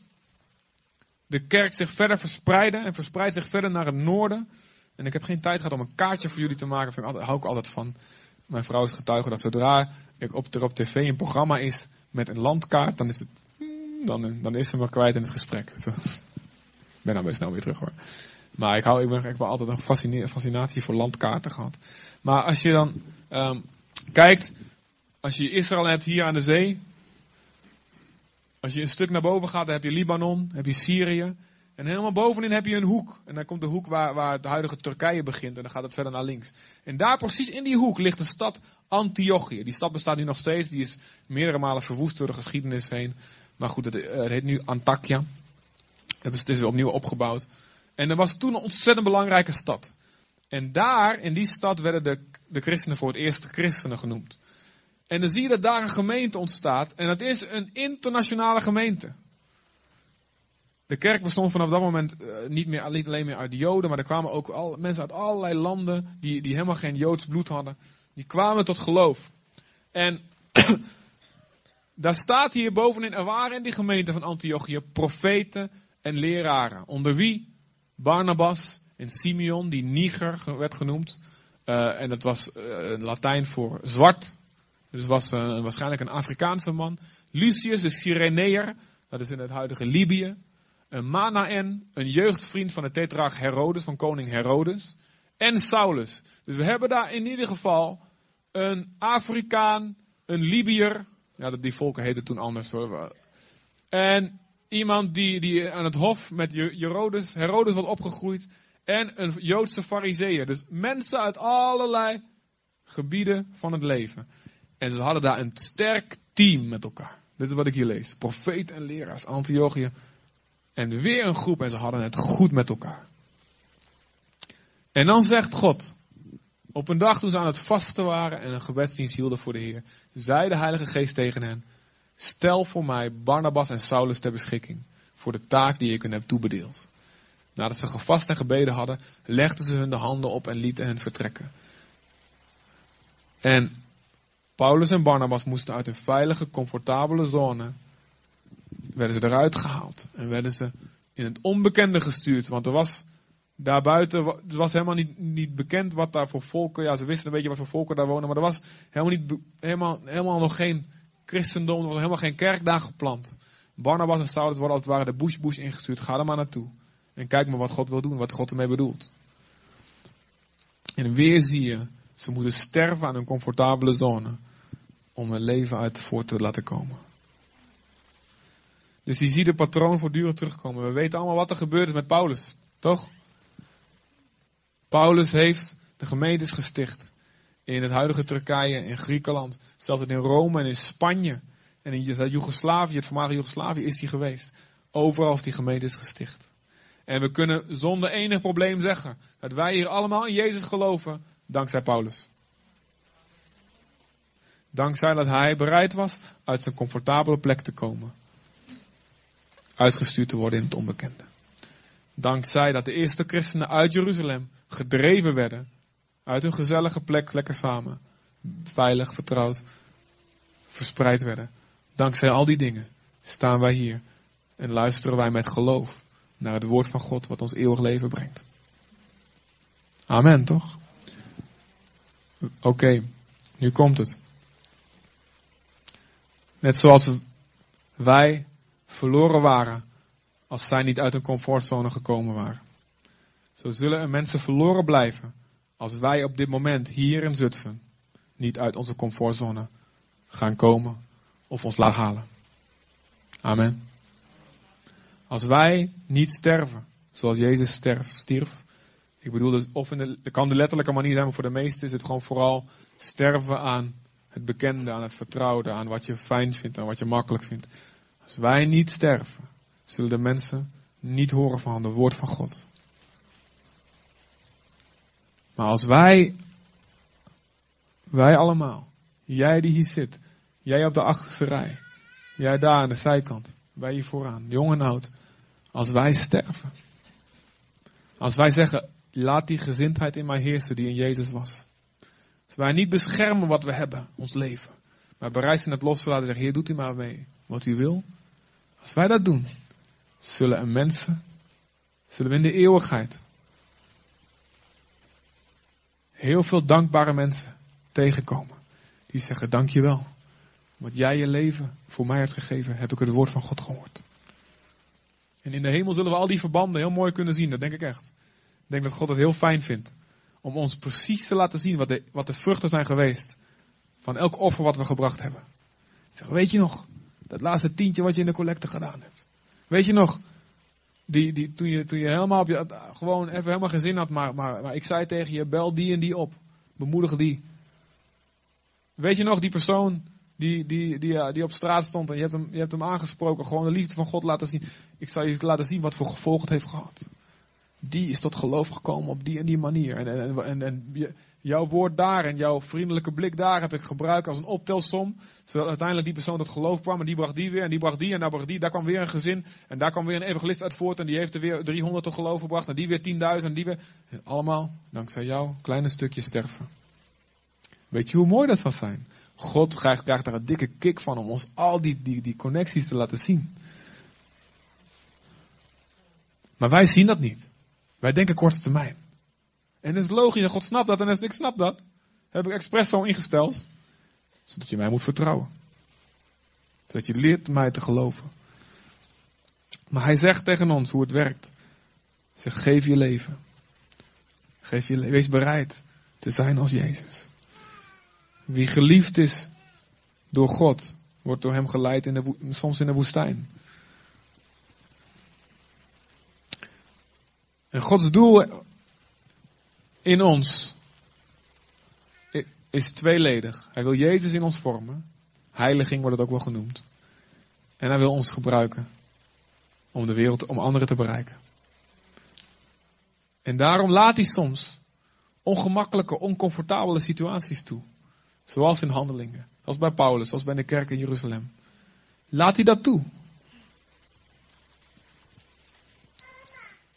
de kerk zich verder verspreiden en verspreidt zich verder naar het noorden. En ik heb geen tijd gehad om een kaartje voor jullie te maken, daar hou ik altijd van. Mijn vrouw is getuige dat zodra ik op, er op tv een programma is met een landkaart, dan is, het, dan, dan is ze me kwijt in het gesprek. ik ben dan best snel weer terug hoor. Maar ik, hou, ik, ben, ik heb altijd een fascinatie voor landkaarten gehad. Maar als je dan um, kijkt, als je Israël hebt hier aan de zee, als je een stuk naar boven gaat, dan heb je Libanon, heb je Syrië. En helemaal bovenin heb je een hoek. En dan komt de hoek waar, waar het huidige Turkije begint. En dan gaat het verder naar links. En daar precies in die hoek ligt de stad Antiochië. Die stad bestaat nu nog steeds. Die is meerdere malen verwoest door de geschiedenis heen. Maar goed, het, het heet nu Antakya. Het is weer opnieuw opgebouwd. En dat was toen een ontzettend belangrijke stad. En daar, in die stad, werden de, de christenen voor het eerst christenen genoemd. En dan zie je dat daar een gemeente ontstaat. En dat is een internationale gemeente. De kerk bestond vanaf dat moment uh, niet, meer, alleen meer uit Joden, maar er kwamen ook al, mensen uit allerlei landen die, die helemaal geen Joods bloed hadden. Die kwamen tot geloof. En daar staat hier bovenin, er waren in die gemeente van Antiochië profeten en leraren. Onder wie? Barnabas en Simeon, die Niger werd genoemd. Uh, en dat was uh, Latijn voor zwart. Dus was uh, waarschijnlijk een Afrikaanse man. Lucius de Cyreneer, dat is in het huidige Libië. Een Manaen, een jeugdvriend van de tetrarch Herodes, van koning Herodes. En Saulus. Dus we hebben daar in ieder geval een Afrikaan, een Libiër. Ja, die volken heten toen anders hoor. En iemand die, die aan het hof met Herodes, Herodes was opgegroeid. En een Joodse fariseer. Dus mensen uit allerlei gebieden van het leven. En ze hadden daar een sterk team met elkaar. Dit is wat ik hier lees. Profeet en leraars, Antiochië. En weer een groep en ze hadden het goed met elkaar. En dan zegt God, op een dag toen ze aan het vasten waren en een gebedsdienst hielden voor de Heer, zei de Heilige Geest tegen hen, stel voor mij Barnabas en Saulus ter beschikking voor de taak die ik hen heb toebedeeld. Nadat ze gevast en gebeden hadden, legden ze hun de handen op en lieten hen vertrekken. En Paulus en Barnabas moesten uit een veilige, comfortabele zone, werden ze eruit gehaald en werden ze in het onbekende gestuurd, want er was daarbuiten, het was helemaal niet, niet bekend wat daar voor volken, ja ze wisten een beetje wat voor volken daar wonen, maar er was helemaal, niet, helemaal, helemaal nog geen christendom, er wordt helemaal geen kerk daar geplant. Barnabas en Saulus worden als het ware de bush bush ingestuurd. Ga er maar naartoe. En kijk maar wat God wil doen, wat God ermee bedoelt. En weer zie je, ze moeten sterven aan een comfortabele zone om hun leven uit voort te laten komen. Dus je ziet het patroon voortdurend terugkomen. We weten allemaal wat er gebeurd is met Paulus, toch? Paulus heeft de gemeentes gesticht. In het huidige Turkije, in Griekenland, zelfs in Rome en in Spanje. En in Joegoslavië, het voormalige Joegoslavië, is hij geweest. Overal heeft hij gemeentes gesticht. En we kunnen zonder enig probleem zeggen dat wij hier allemaal in Jezus geloven, dankzij Paulus. Dankzij dat hij bereid was uit zijn comfortabele plek te komen. Uitgestuurd te worden in het onbekende. Dankzij dat de eerste christenen uit Jeruzalem gedreven werden. Uit hun gezellige plek, lekker samen. Veilig, vertrouwd, verspreid werden. Dankzij al die dingen staan wij hier en luisteren wij met geloof naar het woord van God wat ons eeuwig leven brengt. Amen, toch? Oké, nu komt het. Net zoals wij verloren waren als zij niet uit een comfortzone gekomen waren. Zo zullen er mensen verloren blijven als wij op dit moment hier in Zutphen niet uit onze comfortzone gaan komen of ons laten halen. Amen. Als wij niet sterven, zoals Jezus sterf, stierf. Ik bedoel, dus of in de, dat kan de letterlijke manier zijn, maar voor de meesten is het gewoon vooral sterven aan het bekende, aan het vertrouwde, aan wat je fijn vindt, aan wat je makkelijk vindt. Als wij niet sterven, zullen de mensen niet horen van het woord van God. Maar als wij, wij allemaal, jij die hier zit, jij op de achterste rij, jij daar aan de zijkant, wij hier vooraan, jong en oud, als wij sterven, als wij zeggen, laat die gezindheid in mij heersen die in Jezus was. Als wij niet beschermen wat we hebben, ons leven, maar bereid zijn het los te laten zeggen, Heer, doet u maar mee wat u wil. Als wij dat doen, zullen er mensen, zullen we in de eeuwigheid heel veel dankbare mensen tegenkomen. Die zeggen, dankjewel. Wat jij je leven voor mij hebt gegeven, heb ik het woord van God gehoord. En in de hemel zullen we al die verbanden heel mooi kunnen zien, dat denk ik echt. Ik denk dat God het heel fijn vindt. Om ons precies te laten zien wat de, wat de vruchten zijn geweest. Van elk offer wat we gebracht hebben. Zeg, weet je nog, dat laatste tientje wat je in de collecte gedaan hebt. Weet je nog, die, die, toen, je, toen je helemaal op je, gewoon even helemaal geen zin had, maar, maar, maar ik zei tegen je, bel die en die op. Bemoedig die. Weet je nog, die persoon die, die, die, die op straat stond en je hebt, hem, je hebt hem aangesproken, gewoon de liefde van God laten zien. Ik zal je laten zien wat voor gevolgen het heeft gehad. Die is tot geloof gekomen op die en die manier. En, en, en, en jouw woord daar en jouw vriendelijke blik daar heb ik gebruikt als een optelsom. Zodat uiteindelijk die persoon tot geloof kwam en die bracht die weer en die bracht die en daar bracht die. Daar kwam weer een gezin en daar kwam weer een evangelist uit voort en die heeft er weer 300 tot geloof gebracht en die weer 10.000 en die weer. Allemaal dankzij jou kleine stukje sterven. Weet je hoe mooi dat zal zijn? God krijgt, krijgt daar een dikke kick van om ons al die, die, die connecties te laten zien. Maar wij zien dat niet. Wij denken korte termijn. En het is logisch, God snapt dat en als ik snap dat, heb ik expres zo ingesteld, zodat je mij moet vertrouwen. Zodat je leert mij te geloven. Maar hij zegt tegen ons hoe het werkt. Zegt, geef je leven. Geef je, wees bereid te zijn als Jezus. Wie geliefd is door God, wordt door hem geleid in de, soms in de woestijn. En Gods doel in ons is tweeledig. Hij wil Jezus in ons vormen. Heiliging wordt het ook wel genoemd. En hij wil ons gebruiken om de wereld, om anderen te bereiken. En daarom laat hij soms ongemakkelijke, oncomfortabele situaties toe. Zoals in handelingen. Zoals bij Paulus, zoals bij de kerk in Jeruzalem. Laat hij dat toe.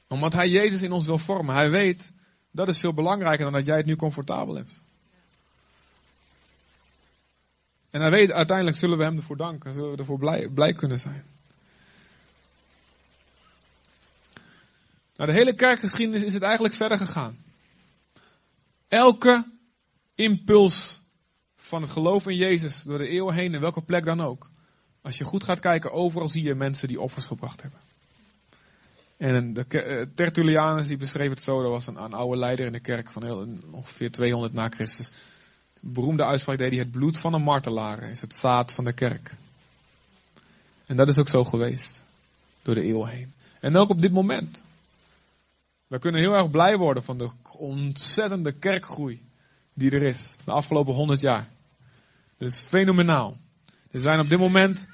Omdat hij Jezus in ons wil vormen. Hij weet, dat is veel belangrijker dan dat jij het nu comfortabel hebt. En hij weet, uiteindelijk zullen we hem ervoor danken. Zullen we ervoor blij, blij kunnen zijn. Nou, de hele kerkgeschiedenis is het eigenlijk verder gegaan. Elke impuls van het geloof in Jezus door de eeuwen heen, in welke plek dan ook. Als je goed gaat kijken, overal zie je mensen die offers gebracht hebben. En de eh, Tertullianus die beschreef het zo, dat was een, een oude leider in de kerk van heel, ongeveer 200 na Christus. beroemde uitspraak deed hij, het bloed van een martelaren is het zaad van de kerk. En dat is ook zo geweest, door de eeuwen heen. En ook op dit moment. We kunnen heel erg blij worden van de ontzettende kerkgroei die er is de afgelopen 100 jaar. Dat is fenomenaal. Er zijn op dit moment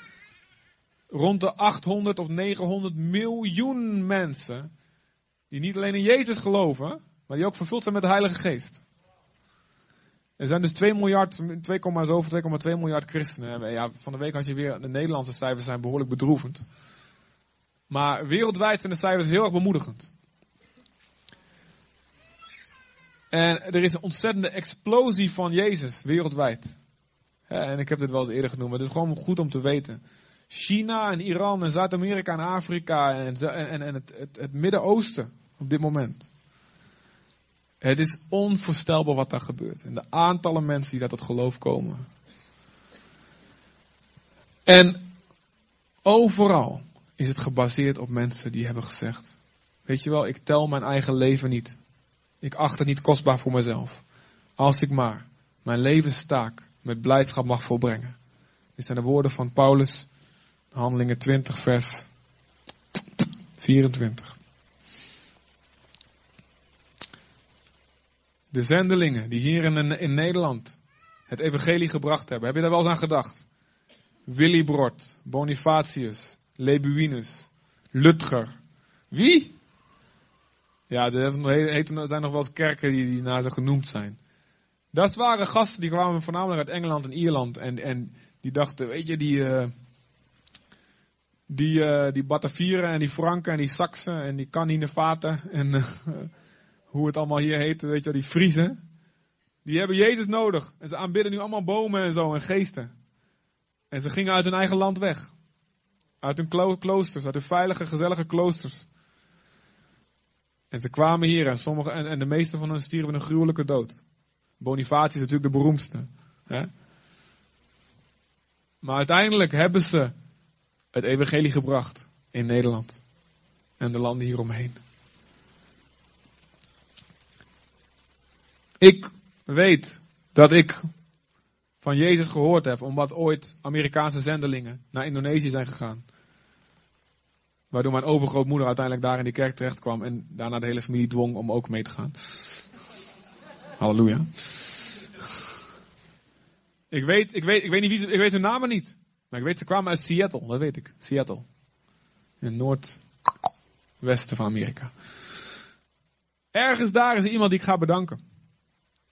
rond de 800 of 900 miljoen mensen die niet alleen in Jezus geloven, maar die ook vervuld zijn met de Heilige Geest. Er zijn dus 2 miljard, 2, zoveel, 2,2 miljard christenen. Ja, van de week had je weer, de Nederlandse cijfers zijn behoorlijk bedroevend. Maar wereldwijd zijn de cijfers heel erg bemoedigend. En er is een ontzettende explosie van Jezus wereldwijd. En ik heb dit wel eens eerder genoemd, maar het is gewoon goed om te weten. China en Iran en Zuid-Amerika en Afrika en, en, en het, het, het Midden-Oosten op dit moment. Het is onvoorstelbaar wat daar gebeurt. En de aantallen mensen die dat tot geloof komen. En overal is het gebaseerd op mensen die hebben gezegd: Weet je wel, ik tel mijn eigen leven niet. Ik acht het niet kostbaar voor mezelf. Als ik maar mijn levenstaak met blijdschap mag volbrengen. Dit zijn de woorden van Paulus, handelingen 20, vers 24. De zendelingen die hier in, in Nederland het evangelie gebracht hebben, heb je daar wel eens aan gedacht? Willibrord, Bonifatius, Lebuinus, Lutger. Wie? Ja, er zijn nog wel eens kerken die, die naar ze genoemd zijn. Dat waren gasten die kwamen voornamelijk uit Engeland en Ierland. En, en die dachten, weet je, die, uh, die, uh, die Batavieren en die Franken en die Saksen en die Caninevaten en uh, hoe het allemaal hier heet, weet je die Friesen. Die hebben Jezus nodig. En ze aanbidden nu allemaal bomen en zo en geesten. En ze gingen uit hun eigen land weg. Uit hun kloosters, uit hun veilige, gezellige kloosters. En ze kwamen hier en, sommige, en, en de meeste van hen stierven een gruwelijke dood. Bonifatius is natuurlijk de beroemdste. Hè? Maar uiteindelijk hebben ze het evangelie gebracht in Nederland. En de landen hieromheen. Ik weet dat ik van Jezus gehoord heb, omdat ooit Amerikaanse zendelingen naar Indonesië zijn gegaan. Waardoor mijn overgrootmoeder uiteindelijk daar in die kerk terecht kwam en daarna de hele familie dwong om ook mee te gaan. Halleluja. Ik weet, ik weet, ik weet niet wie ik weet hun namen niet. Maar ik weet, ze kwamen uit Seattle, dat weet ik. Seattle. In het noordwesten van Amerika. Ergens daar is er iemand die ik ga bedanken.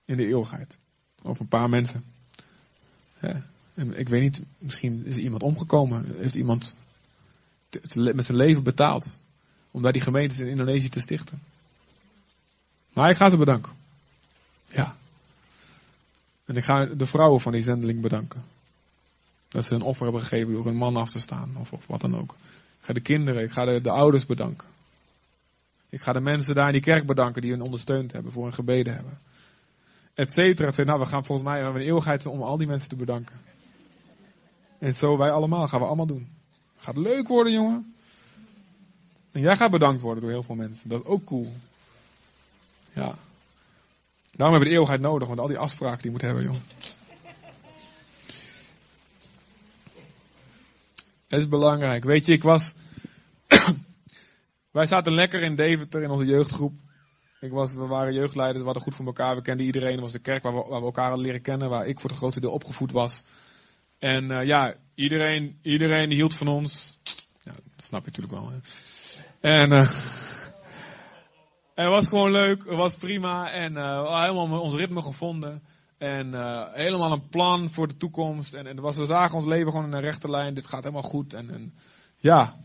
In de eeuwigheid. Over een paar mensen. En ik weet niet, misschien is er iemand omgekomen. Heeft iemand met zijn leven betaald. Om daar die gemeentes in Indonesië te stichten. Maar ik ga ze bedanken. Ja. En ik ga de vrouwen van die zendeling bedanken. Dat ze een offer hebben gegeven door hun man af te staan. Of, of wat dan ook. Ik ga de kinderen, ik ga de, de ouders bedanken. Ik ga de mensen daar in die kerk bedanken die hun ondersteund hebben, voor hun gebeden hebben. Et cetera. Nou, we gaan volgens mij hebben een eeuwigheid om al die mensen te bedanken. En zo wij allemaal, gaan we allemaal doen. Gaat leuk worden, jongen. En jij gaat bedankt worden door heel veel mensen. Dat is ook cool. Ja. Daarom hebben we de eeuwigheid nodig, want al die afspraken die je moet hebben, jongen. Het is belangrijk. Weet je, ik was. Wij zaten lekker in Deventer in onze jeugdgroep. Ik was, we waren jeugdleiders, we hadden goed voor elkaar. We kenden iedereen. Was de kerk waar we, elkaar hadden leren kennen. Waar ik voor het grootste deel opgevoed was. En uh, ja, iedereen, iedereen hield van ons. Dat snap je natuurlijk wel. Hè. En, het was gewoon leuk. Het was prima. En uh, helemaal ons ritme gevonden. En uh, helemaal een plan voor de toekomst. En, en was, we zagen ons leven gewoon in een rechte lijn. Dit gaat helemaal goed. En, en ja.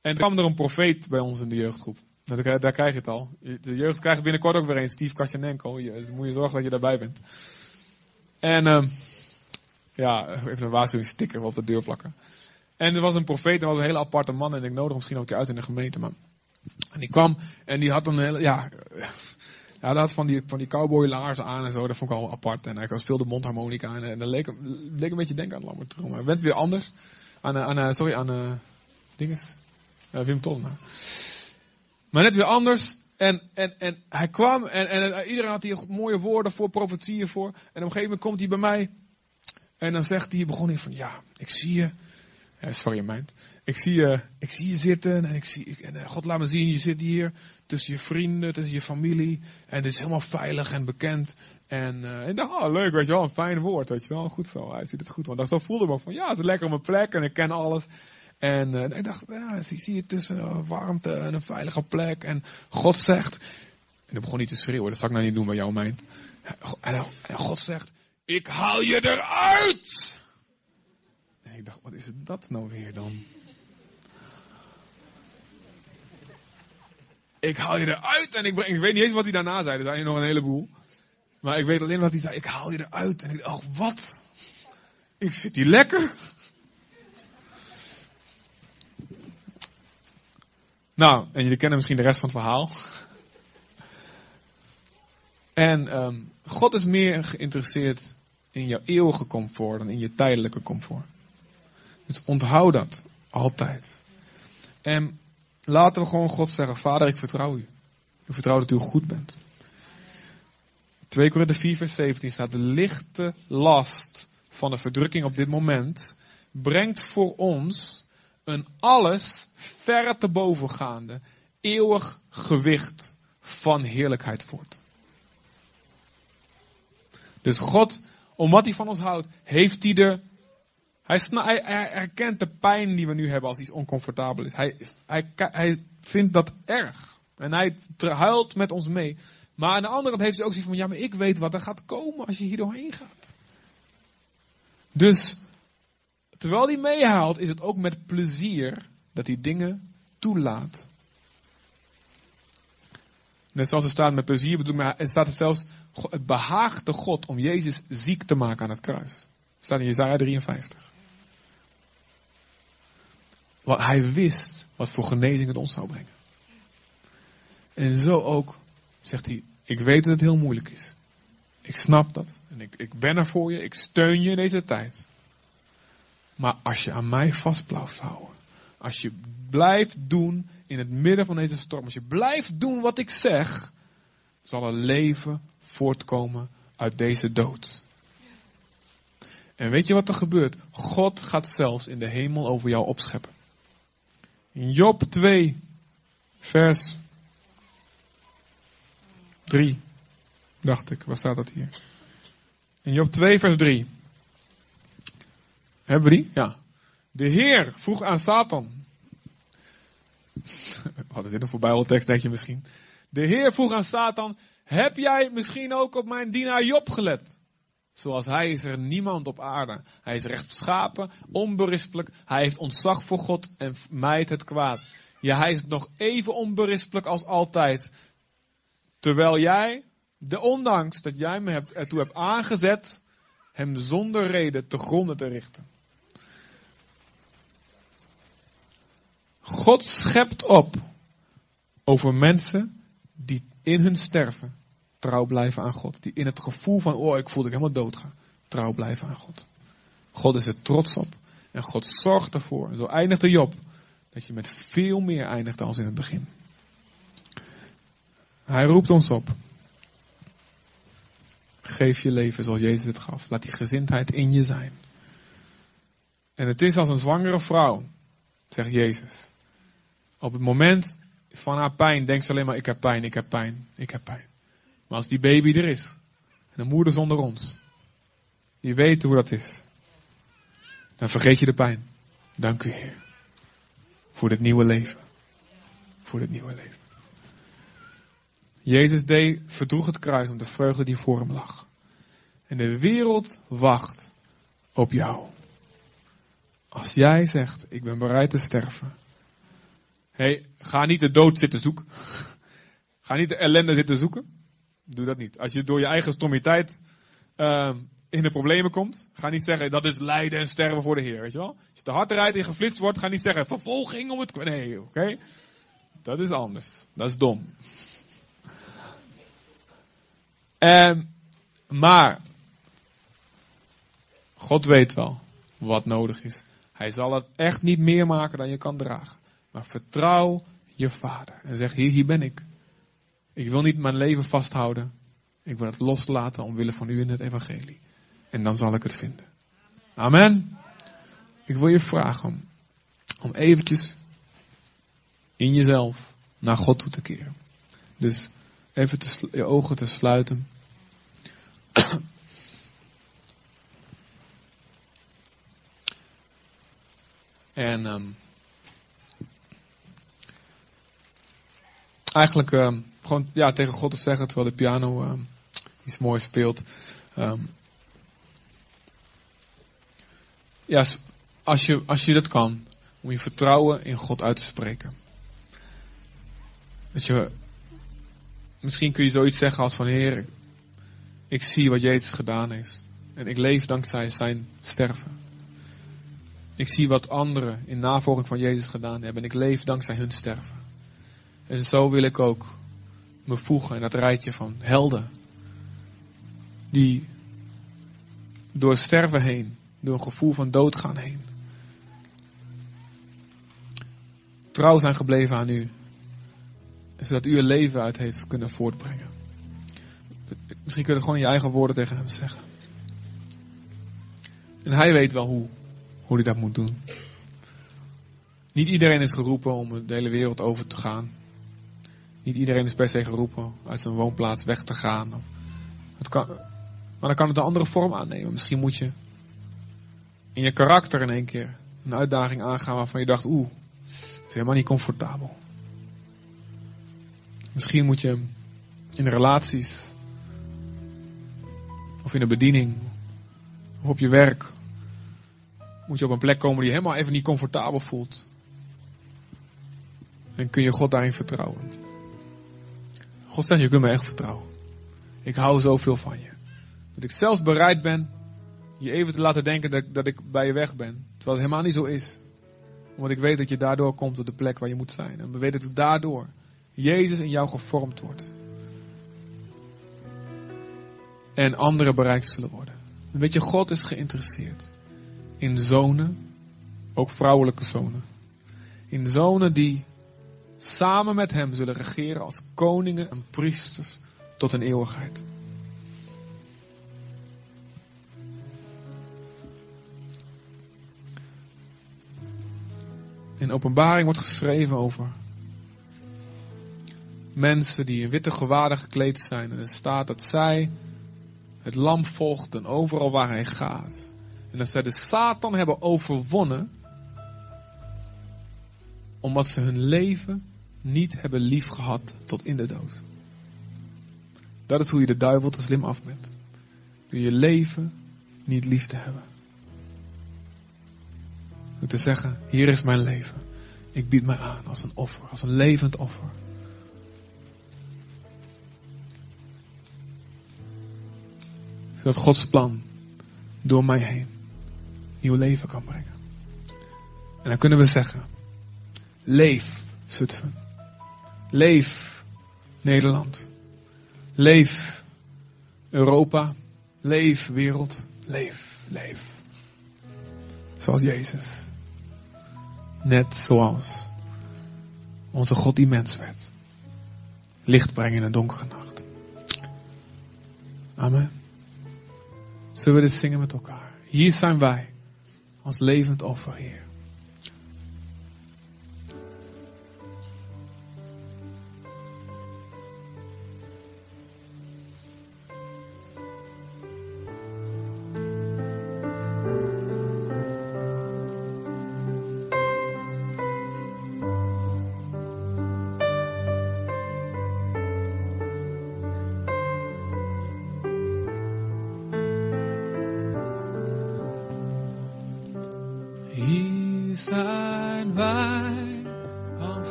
En er kwam er een profeet bij ons in de jeugdgroep. Daar, daar krijg je het al. De jeugd krijgt binnenkort ook weer een, Steve Kasjanenko. Dus moet je zorgen dat je daarbij bent. En uh, ja, even een waarschuwingssticker op de deur plakken. En er was een profeet, er was een hele aparte man. En ik nodig misschien ook een keer uit in de gemeente. Maar... En die kwam en die had een hele, ja, hij had van die, van die aan en zo. Dat vond ik al apart. En hij speelde mondharmonica. En, en dat leek, leek een beetje denken aan Lambert Trom. Hij werd weer anders. Aan, eh, aan, sorry, aan uh, dinges. Wim Tollema. Maar net weer anders. En, en, en hij kwam en, en, iedereen had hier mooie woorden voor, profetieën voor. En op een gegeven moment komt hij bij mij. En dan zegt hij, begon hij van, ja, ik zie je. Sorry, mind. Ik zie je, ik zie je zitten en ik zie, ik, en God laat me zien, je zit hier tussen je vrienden, tussen je familie. En het is helemaal veilig en bekend. En uh, ik dacht, oh leuk, weet je wel, een fijn woord, weet je wel, goed zo, hij ziet het goed. Want zo voelde me van, ja, het is lekker op mijn plek en ik ken alles. En uh, ik dacht, ja, zie, zie je tussen warmte en een veilige plek. En God zegt, en dan begon niet te schreeuwen, dat zal ik nou niet doen bij jouw mind. En, God zegt, ik haal je eruit! Ik dacht, wat is dat nou weer dan? Ik haal je eruit en ik, weet niet eens wat hij daarna zei, er zijn nog een heleboel. Maar ik weet alleen wat hij zei, ik haal je eruit. En ik dacht, wat? Ik zit hier lekker. Nou, en jullie kennen misschien de rest van het verhaal. En um, God is meer geïnteresseerd in jouw eeuwige comfort dan in je tijdelijke comfort. Dus onthoud dat altijd. En laten we gewoon God zeggen, Vader, ik vertrouw u. Ik vertrouw dat u goed bent. 2 Korinther 4 vers 17 staat, de lichte last van de verdrukking op dit moment brengt voor ons een alles verre te bovengaande, eeuwig gewicht van heerlijkheid voort. Dus God, omdat hij van ons houdt, heeft hij de. Hij, hij, hij erkent de pijn die we nu hebben als iets oncomfortabel is. Hij, hij, hij vindt dat erg. En hij huilt met ons mee. Maar aan de andere kant heeft hij ook zoiets van, ja, maar ik weet wat er gaat komen als je hier doorheen gaat. Dus, terwijl hij meehaalt, is het ook met plezier dat hij dingen toelaat. Net zoals er staat met plezier, bedoel maar, er staat er zelfs, het behaagde God om Jezus ziek te maken aan het kruis. Staat in Jezaja 53. Want hij wist wat voor genezing het ons zou brengen. En zo ook zegt hij, ik weet dat het heel moeilijk is. Ik snap dat. En ik, ik ben er voor je. Ik steun je in deze tijd. Maar als je aan mij vast blijft houden. Als je blijft doen in het midden van deze storm. Als je blijft doen wat ik zeg. Zal er leven voortkomen uit deze dood. En weet je wat er gebeurt? God gaat zelfs in de hemel over jou opscheppen. In Job 2, vers 3, dacht ik. Waar staat dat hier? In Job 2, vers 3. Hebben we die? Ja. De Heer vroeg aan Satan. Wat is dit een voorbijbeltekst, denk je misschien? De Heer vroeg aan Satan, heb jij misschien ook op mijn dienaar Job gelet? Zoals hij is er niemand op aarde. Hij is rechtschapen, onberispelijk. Hij heeft ontzag voor God en mijt het kwaad. Ja, hij is nog even onberispelijk als altijd. Terwijl jij, de ondanks dat jij me hebt, ertoe hebt aangezet, hem zonder reden te gronden te richten. God schept op over mensen die in hun sterven trouw blijven aan God. Die in het gevoel van, oh ik voel ik helemaal dood ga, trouw blijven aan God. God is er trots op en God zorgt ervoor. En zo eindigt de Job dat je met veel meer eindigt dan in het begin. Hij roept ons op. Geef je leven zoals Jezus het gaf. Laat die gezindheid in je zijn. En het is als een zwangere vrouw, zegt Jezus. Op het moment van haar pijn denkt ze alleen maar, ik heb pijn, ik heb pijn, ik heb pijn. Maar als die baby er is, en de moeder zonder ons, die weet hoe dat is, dan vergeet je de pijn. Dank u Heer. Voor dit nieuwe leven. Voor dit nieuwe leven. Jezus deed, verdroeg het kruis om de vreugde die voor hem lag. En de wereld wacht op jou. Als jij zegt, ik ben bereid te sterven. hey, ga niet de dood zitten zoeken. Ga niet de ellende zitten zoeken. Doe dat niet. Als je door je eigen stommiteit uh, in de problemen komt, ga niet zeggen dat is lijden en sterven voor de Heer. Weet je wel? Als je te hard rijdt en geflitst wordt, ga niet zeggen vervolging om het. Nee, oké? Dat is anders. Dat is dom. Ehm, maar God weet wel wat nodig is. Hij zal het echt niet meer maken dan je kan dragen. Maar vertrouw je vader. En zeg, hier, hier ben ik. Ik wil niet mijn leven vasthouden. Ik wil het loslaten omwille van u in het evangelie. En dan zal ik het vinden. Amen. Ik wil je vragen om, om eventjes in jezelf naar God toe te keren. Dus even je ogen te sluiten. en um, eigenlijk um, gewoon ja, tegen God te zeggen terwijl de piano um, iets moois speelt. ja, als je, als je dat kan, om je vertrouwen in God uit te spreken. Dat je, misschien kun je zoiets zeggen als van Heer, ik zie wat Jezus gedaan heeft. En ik leef dankzij zijn sterven. Ik zie wat anderen in navolging van Jezus gedaan hebben. En ik leef dankzij hun sterven. En zo wil ik ook me voegen in dat rijtje van helden. Die door sterven heen, door een gevoel van doodgaan heen. Trouw zijn gebleven aan u zodat u een leven uit heeft kunnen voortbrengen. Misschien kun je gewoon in je eigen woorden tegen hem zeggen. En hij weet wel hoe, hoe hij dat moet doen. Niet iedereen is geroepen om de hele wereld over te gaan. Niet iedereen is per se geroepen uit zijn woonplaats weg te gaan. Het kan, maar dan kan het een andere vorm aannemen. Misschien moet je in je karakter in één keer een uitdaging aangaan waarvan je dacht, oeh, het is helemaal niet comfortabel. Misschien moet je in relaties, of in de bediening, of op je werk, moet je op een plek komen die helemaal even niet comfortabel voelt. En kun je God daarin vertrouwen. God zegt, je kunt me echt vertrouwen. Ik hou zoveel van je. Dat ik zelfs bereid ben je even te laten denken dat, dat ik bij je weg ben. Terwijl het helemaal niet zo is. Omdat ik weet dat je daardoor komt op de plek waar je moet zijn. En we weten dat daardoor Jezus in jou gevormd wordt. En anderen bereikt zullen worden. weet je, God is geïnteresseerd in zonen, ook vrouwelijke zonen. In zonen die samen met hem zullen regeren als koningen en priesters tot een eeuwigheid. In openbaring wordt geschreven over mensen die in witte gewaden gekleed zijn. En er staat dat zij het lam volgden overal waar hij gaat. En dat zij de Satan hebben overwonnen. Omdat ze hun leven niet hebben lief gehad tot in de dood. Dat is hoe je de duivel te slim af bent. Door je leven niet lief te hebben. Door te zeggen, hier is mijn leven. Ik bied mij aan als een offer, als een levend offer. Zodat Gods plan door mij heen nieuw leven kan brengen. En dan kunnen we zeggen, leef Zutphen. Leef Nederland. Leef Europa. Leef wereld. Leef, leef. Zoals Jezus. Net zoals onze God die mens werd. Licht brengen in een donkere nacht. Amen. Zullen we dit zingen met elkaar? Hier zijn wij als levend offer.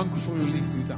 Om ons danken voor uw liefde u te aanbidden. U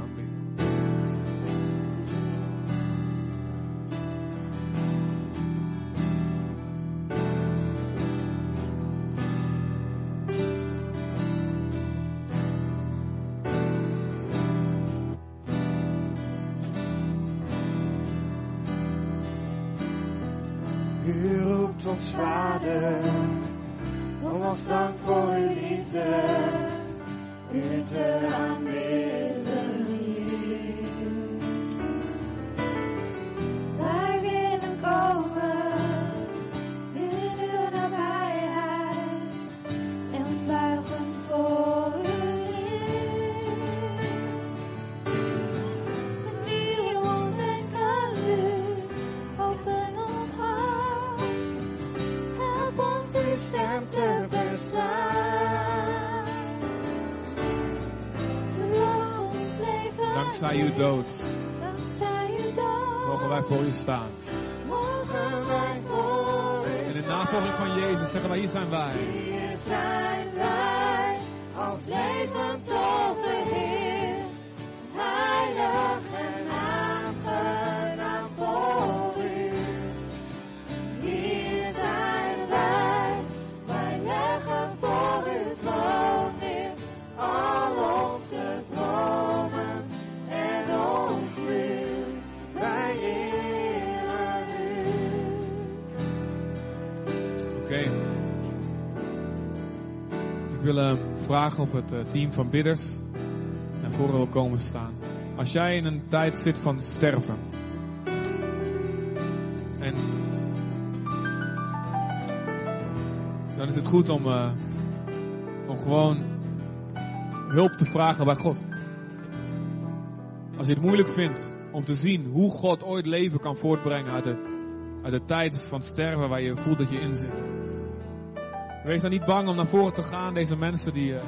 navolging van Jezus zeggen wij. Hier zijn wij vragen of het eh, team van bidders naar voren wil komen staan. Als jij in een tijd zit van sterven. En dan is het goed om, eh, om gewoon hulp te vragen bij God. Als je het moeilijk vindt om te zien hoe God ooit leven kan voortbrengen uit de, uit de tijd van sterven waar je voelt dat je in zit. Wees dan niet bang om naar voren te gaan, deze mensen die. eh,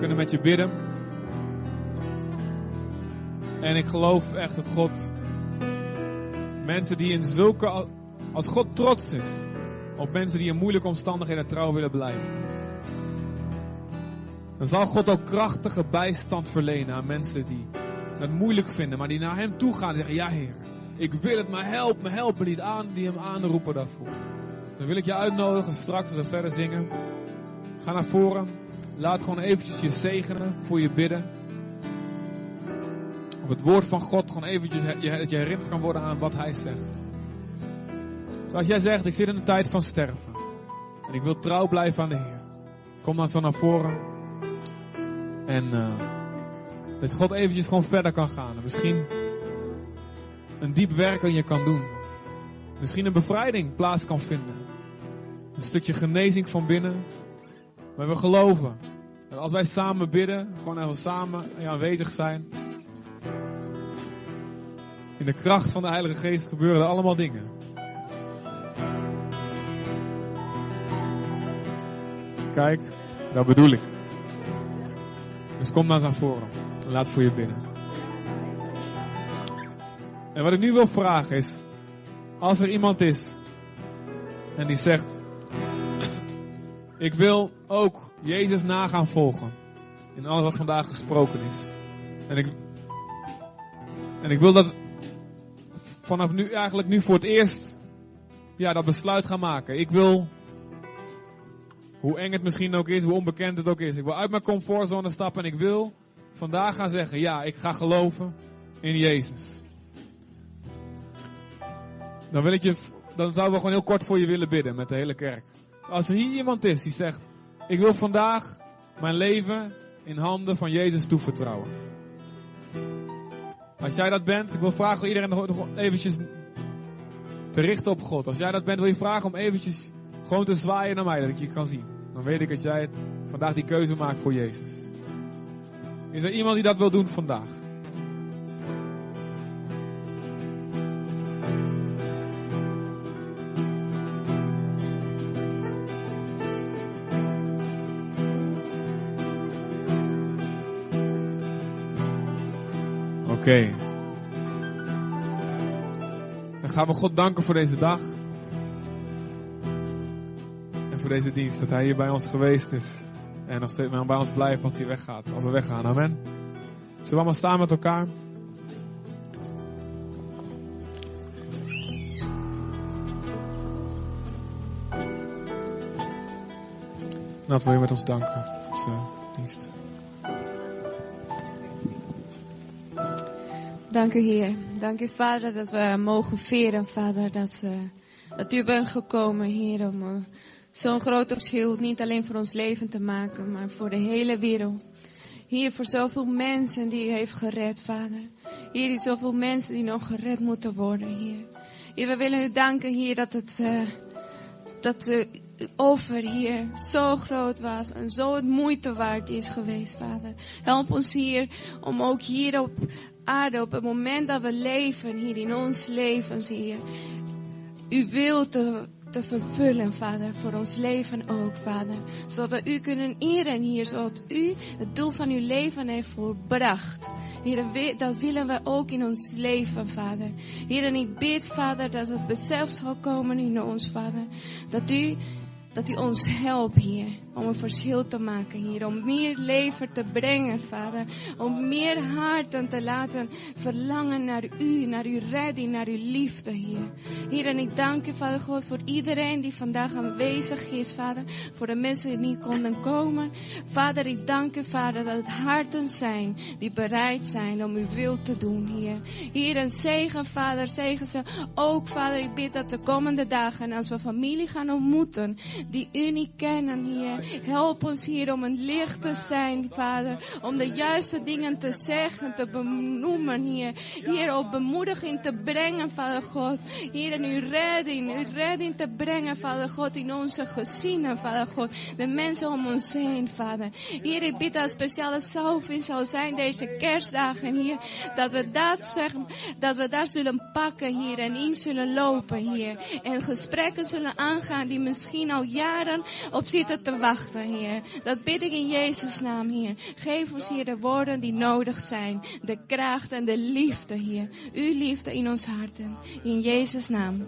kunnen met je bidden. En ik geloof echt dat God. Mensen die in zulke. Als God trots is op mensen die in moeilijke omstandigheden trouw willen blijven. Dan zal God ook krachtige bijstand verlenen aan mensen die het moeilijk vinden, maar die naar Hem toe gaan en zeggen: Ja, Heer, ik wil het, maar help me, help me niet aan, die Hem aanroepen daarvoor. Dus dan wil ik je uitnodigen straks als we verder zingen. Ga naar voren, laat gewoon eventjes je zegenen voor je bidden. Of het woord van God gewoon eventjes, je- dat je herinnerd kan worden aan wat Hij zegt. Dus als jij zegt: Ik zit in een tijd van sterven en ik wil trouw blijven aan de Heer, kom dan zo naar voren. En eh, dat God eventjes gewoon verder kan gaan. En misschien een diep werk aan je kan doen. Misschien een bevrijding plaats kan vinden. Een stukje genezing van binnen. Maar we geloven dat als wij samen bidden, gewoon even samen aanwezig zijn. In de kracht van de Heilige Geest gebeuren er allemaal dingen. Kijk, dat bedoel ik. Dus kom naar voren en laat voor je bidden. En wat ik nu wil vragen is, als er iemand is en die zegt, ik wil ook Jezus na gaan volgen in alles wat vandaag gesproken is. En ik, en ik wil dat vanaf nu eigenlijk nu voor het eerst ja, dat besluit gaan maken. Ik wil hoe eng het misschien ook is, hoe onbekend het ook is. Ik wil uit mijn comfortzone stappen en ik wil vandaag gaan zeggen, ja, ik ga geloven in Jezus. Dan wil ik je, dan zouden we gewoon heel kort voor je willen bidden met de hele kerk. Dus als er hier iemand is die zegt, ik wil vandaag mijn leven in handen van Jezus toevertrouwen. Als jij dat bent, ik wil vragen iedereen nog nog eventjes te richten op God. Als jij dat bent, wil je vragen om eventjes gewoon te zwaaien naar mij, dat ik je kan zien. Dan weet ik dat jij vandaag die keuze maakt voor Jezus. Is er iemand die dat wil doen vandaag? Oké. Dan gaan we God danken voor deze dag. En voor deze dienst. Dat Hij hier bij ons geweest is. En nog steeds bij ons blijft als hij weggaat. Als we weggaan. Amen. Zullen we allemaal staan met elkaar? Laten we je met ons danken. Onze dienst. Dank u, Heer. Dank u, Vader, dat we mogen veren, Vader, dat, eh, dat u bent gekomen, Heer, om eh, zo'n groot verschil niet alleen voor ons leven te maken, maar voor de hele wereld. Heer, voor zoveel mensen die u heeft gered, Vader. Heer, die zoveel mensen die nog gered moeten worden, Heer. Heer, we willen u danken, Heer, dat het, eh, dat de offer, Heer, zo groot was en zo het moeite waard is geweest, Vader. Help ons, Heer, om ook hier op aarde, op het moment dat we leven, hier in ons leven, Heer, uw wil te, te vervullen, Vader, voor ons leven ook, Vader. Zodat we u kunnen eren hier, zodat u het doel van uw leven heeft volbracht. Heer, dat willen we ook in ons leven, Vader. Heer, en ik bid, Vader, dat het besef zal komen in ons, Vader. Dat u, dat u ons helpt, Heer, om een verschil te maken, Heer. Om meer leven te brengen, Vader. Om meer harten te laten verlangen naar u, naar uw redding, naar uw liefde, Heer. Heer, en ik dank u, Vader God, voor iedereen die vandaag aanwezig is, Vader. Voor de mensen die niet konden komen. Vader, ik dank u, Vader, dat het harten zijn die bereid zijn om uw wil te doen, Heer. Heer, en zegen, Vader, zegen ze ook, Vader. Ik bid dat de komende dagen, als we familie gaan ontmoeten, die u niet kennen, Heer. Help ons, Heer, om een licht te zijn, Vader. Om de juiste dingen te zeggen, te benoemen, Heer. Heer, op bemoediging te brengen, Vader God. Heer, en uw redding, uw redding te brengen, Vader God, in onze gezinnen, Vader God. De mensen om ons heen, Vader. Heer, ik bid dat speciale salving zou zijn deze kerstdagen, Heer. Dat we dat zeggen, dat we daar zullen pakken, Heer, en in zullen lopen, Heer. En gesprekken zullen aangaan die misschien al jaren op zitten te wachten, Heer. Dat bid ik in Jezus' naam, Heer. Geef ons, Heer, de woorden die nodig zijn. De kracht en de liefde, Heer. Uw liefde in ons harten. In Jezus' naam.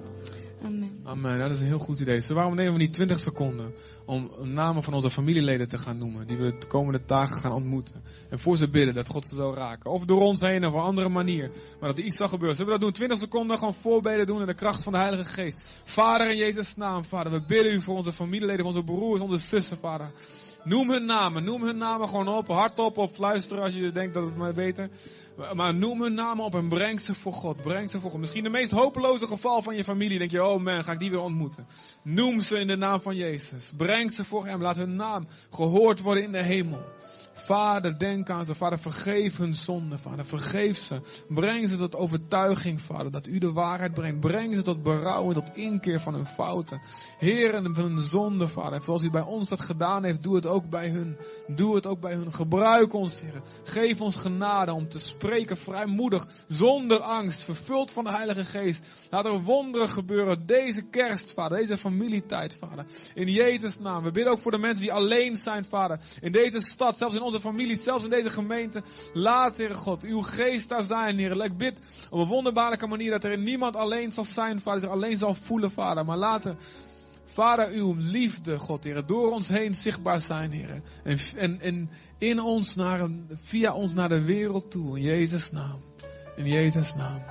Amen. Amen, dat is een heel goed idee. Dus waarom nemen we niet 20 seconden om namen van onze familieleden te gaan noemen, die we de komende dagen gaan ontmoeten. En voor ze bidden dat God ze zal raken. Of door ons heen of op een andere manier. Maar dat er iets zal gebeuren. Zullen we dat doen? 20 seconden gewoon voorbeden doen in de kracht van de Heilige Geest. Vader in Jezus' naam, Vader. We bidden u voor onze familieleden, voor onze broers, onze zussen, Vader. Noem hun namen. Noem hun namen gewoon op. Hardop of fluisteren als je denkt dat het maar beter. Maar- noem hun namen op en breng ze voor God. Breng ze voor God. Misschien de meest hopeloze geval van je familie. Denk je, oh man, ga ik die weer ontmoeten. Noem ze in de naam van Jezus. Breng ze voor hem. Laat hun naam gehoord worden in de hemel. Vader, denk aan ze. Vader, vergeef hun zonde. Vader, vergeef ze. Breng ze tot overtuiging, Vader, dat u de waarheid brengt. Breng ze tot berouw en tot inkeer van hun fouten. Heer, en van hun zonde, Vader. Zoals u bij ons dat gedaan heeft, doe het ook bij hun. Doe het ook bij hun. Gebruik ons, Heer. Geef ons genade om te spreken vrijmoedig, zonder angst, vervuld van de Heilige Geest. Laat er wonderen gebeuren deze kerst, Vader, deze familietijd, Vader. In Jezus' naam. We bidden ook voor de mensen die alleen zijn, Vader. In deze stad, zelfs in onze familie, zelfs in deze gemeente. Laat, Heer God, uw geest daar zijn, Heer. Ik bid op een wonderbaarlijke manier dat er niemand alleen zal zijn, Vader, zich alleen zal voelen, Vader. Maar laten, Vader, uw liefde, God, Heer, door ons heen zichtbaar zijn, Heer. En, en, en in ons, naar, via ons naar de wereld toe. In Jezus' naam. In Jezus' naam.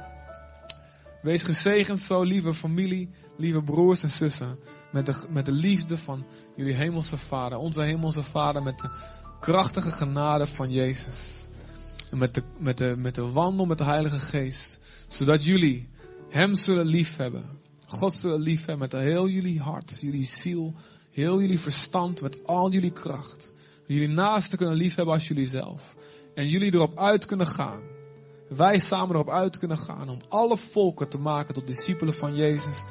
Wees gezegend zo, lieve familie, lieve broers en zussen. Met de, met de liefde van jullie hemelse Vader. Onze hemelse Vader met de krachtige genade van Jezus. En met de, met de, met de wandel met de Heilige Geest. Zodat jullie Hem zullen liefhebben. God zullen liefhebben met heel jullie hart, jullie ziel, heel jullie verstand, met al jullie kracht. Jullie naasten kunnen liefhebben als jullie zelf. En jullie erop uit kunnen gaan. Wij samen erop uit kunnen gaan om alle volken te maken tot discipelen van Jezus.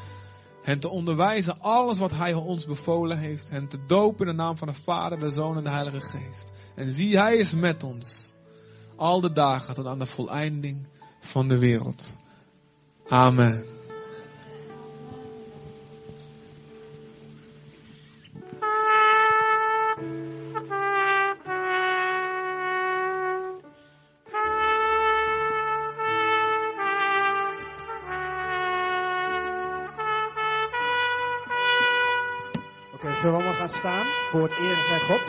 Hen te onderwijzen alles wat Hij ons bevolen heeft. Hen te dopen in de naam van de Vader, de Zoon en de Heilige Geest. En zie, Hij is met ons. Al de dagen tot aan de voleinding van de wereld. Amen. สามโกดเอียงใส่ครบ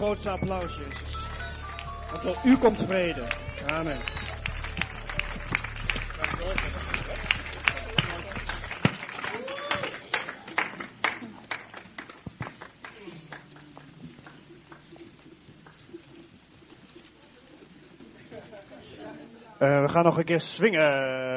grootste applaus, Jezus. Want door u komt vrede. Amen. Uh, we gaan nog een keer swingen.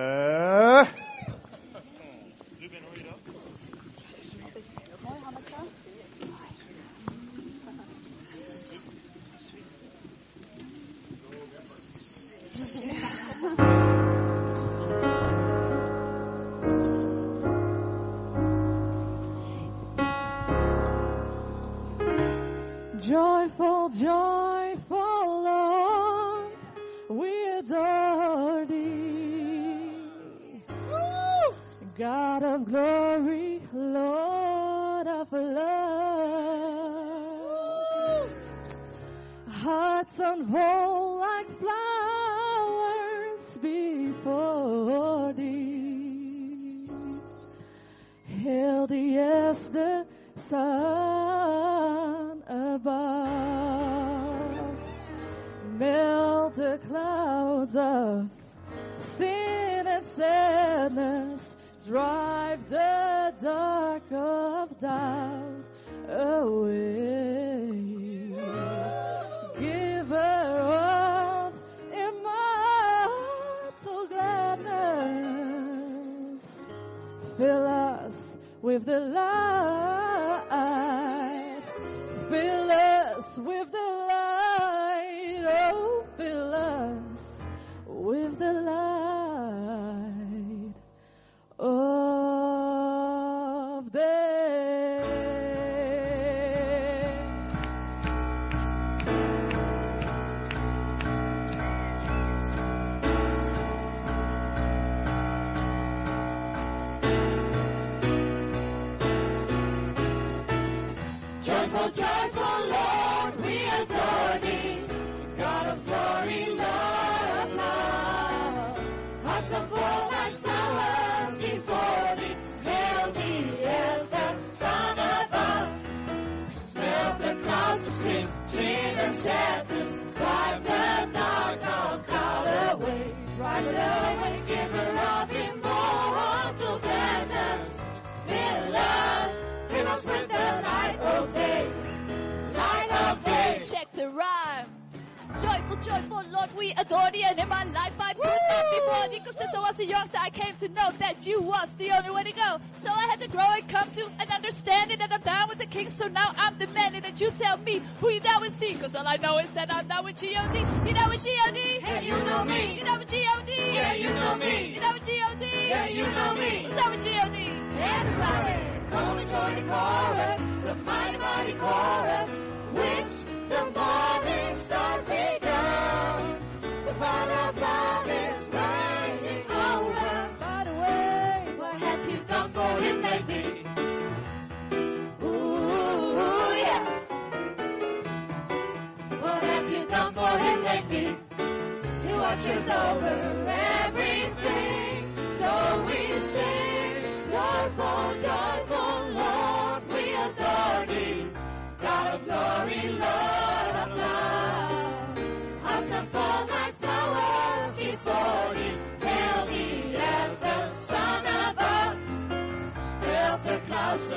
the love. Joyful, joyful, Lord, we adore thee. And in my life, I put that before thee. Cause since I was a youngster, I came to know that you was the only way to go. So I had to grow and come to an understanding that I'm down with the king. So now I'm demanding that you tell me who you down with C. Cause all I know is that I'm down with G.O.D. You down with G.O.D. Hey, you know me. You down with G.O.D. Yeah, you know me. You down with G.O.D. Yeah, you know me. Who's down with G.O.D. Everybody, come and join the chorus, the mighty, mighty chorus, which the morning stars. What have you done for him lately? Ooh, yeah. What have you done for him lately? He over everything, so we sing. Joyful, joyful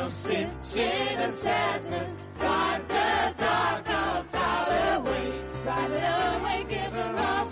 Don't sit, sit sadness. Drive the dark of dog away. Drive it away, giver of all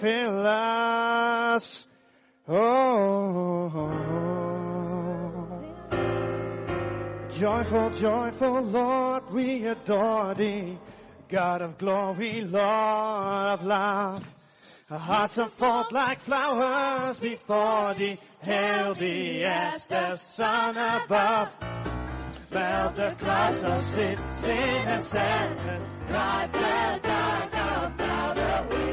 Fill us. Oh, joyful, joyful Lord, we adore thee. God of glory, Lord of love. Our hearts are full like flowers before thee. Hail thee as the sun above. Melt the clouds of sin, sin and sadness. Drive the dark of cloud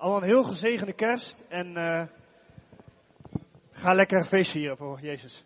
Al een heel gezegende kerst en eh, ga lekker een feest vieren voor Jezus.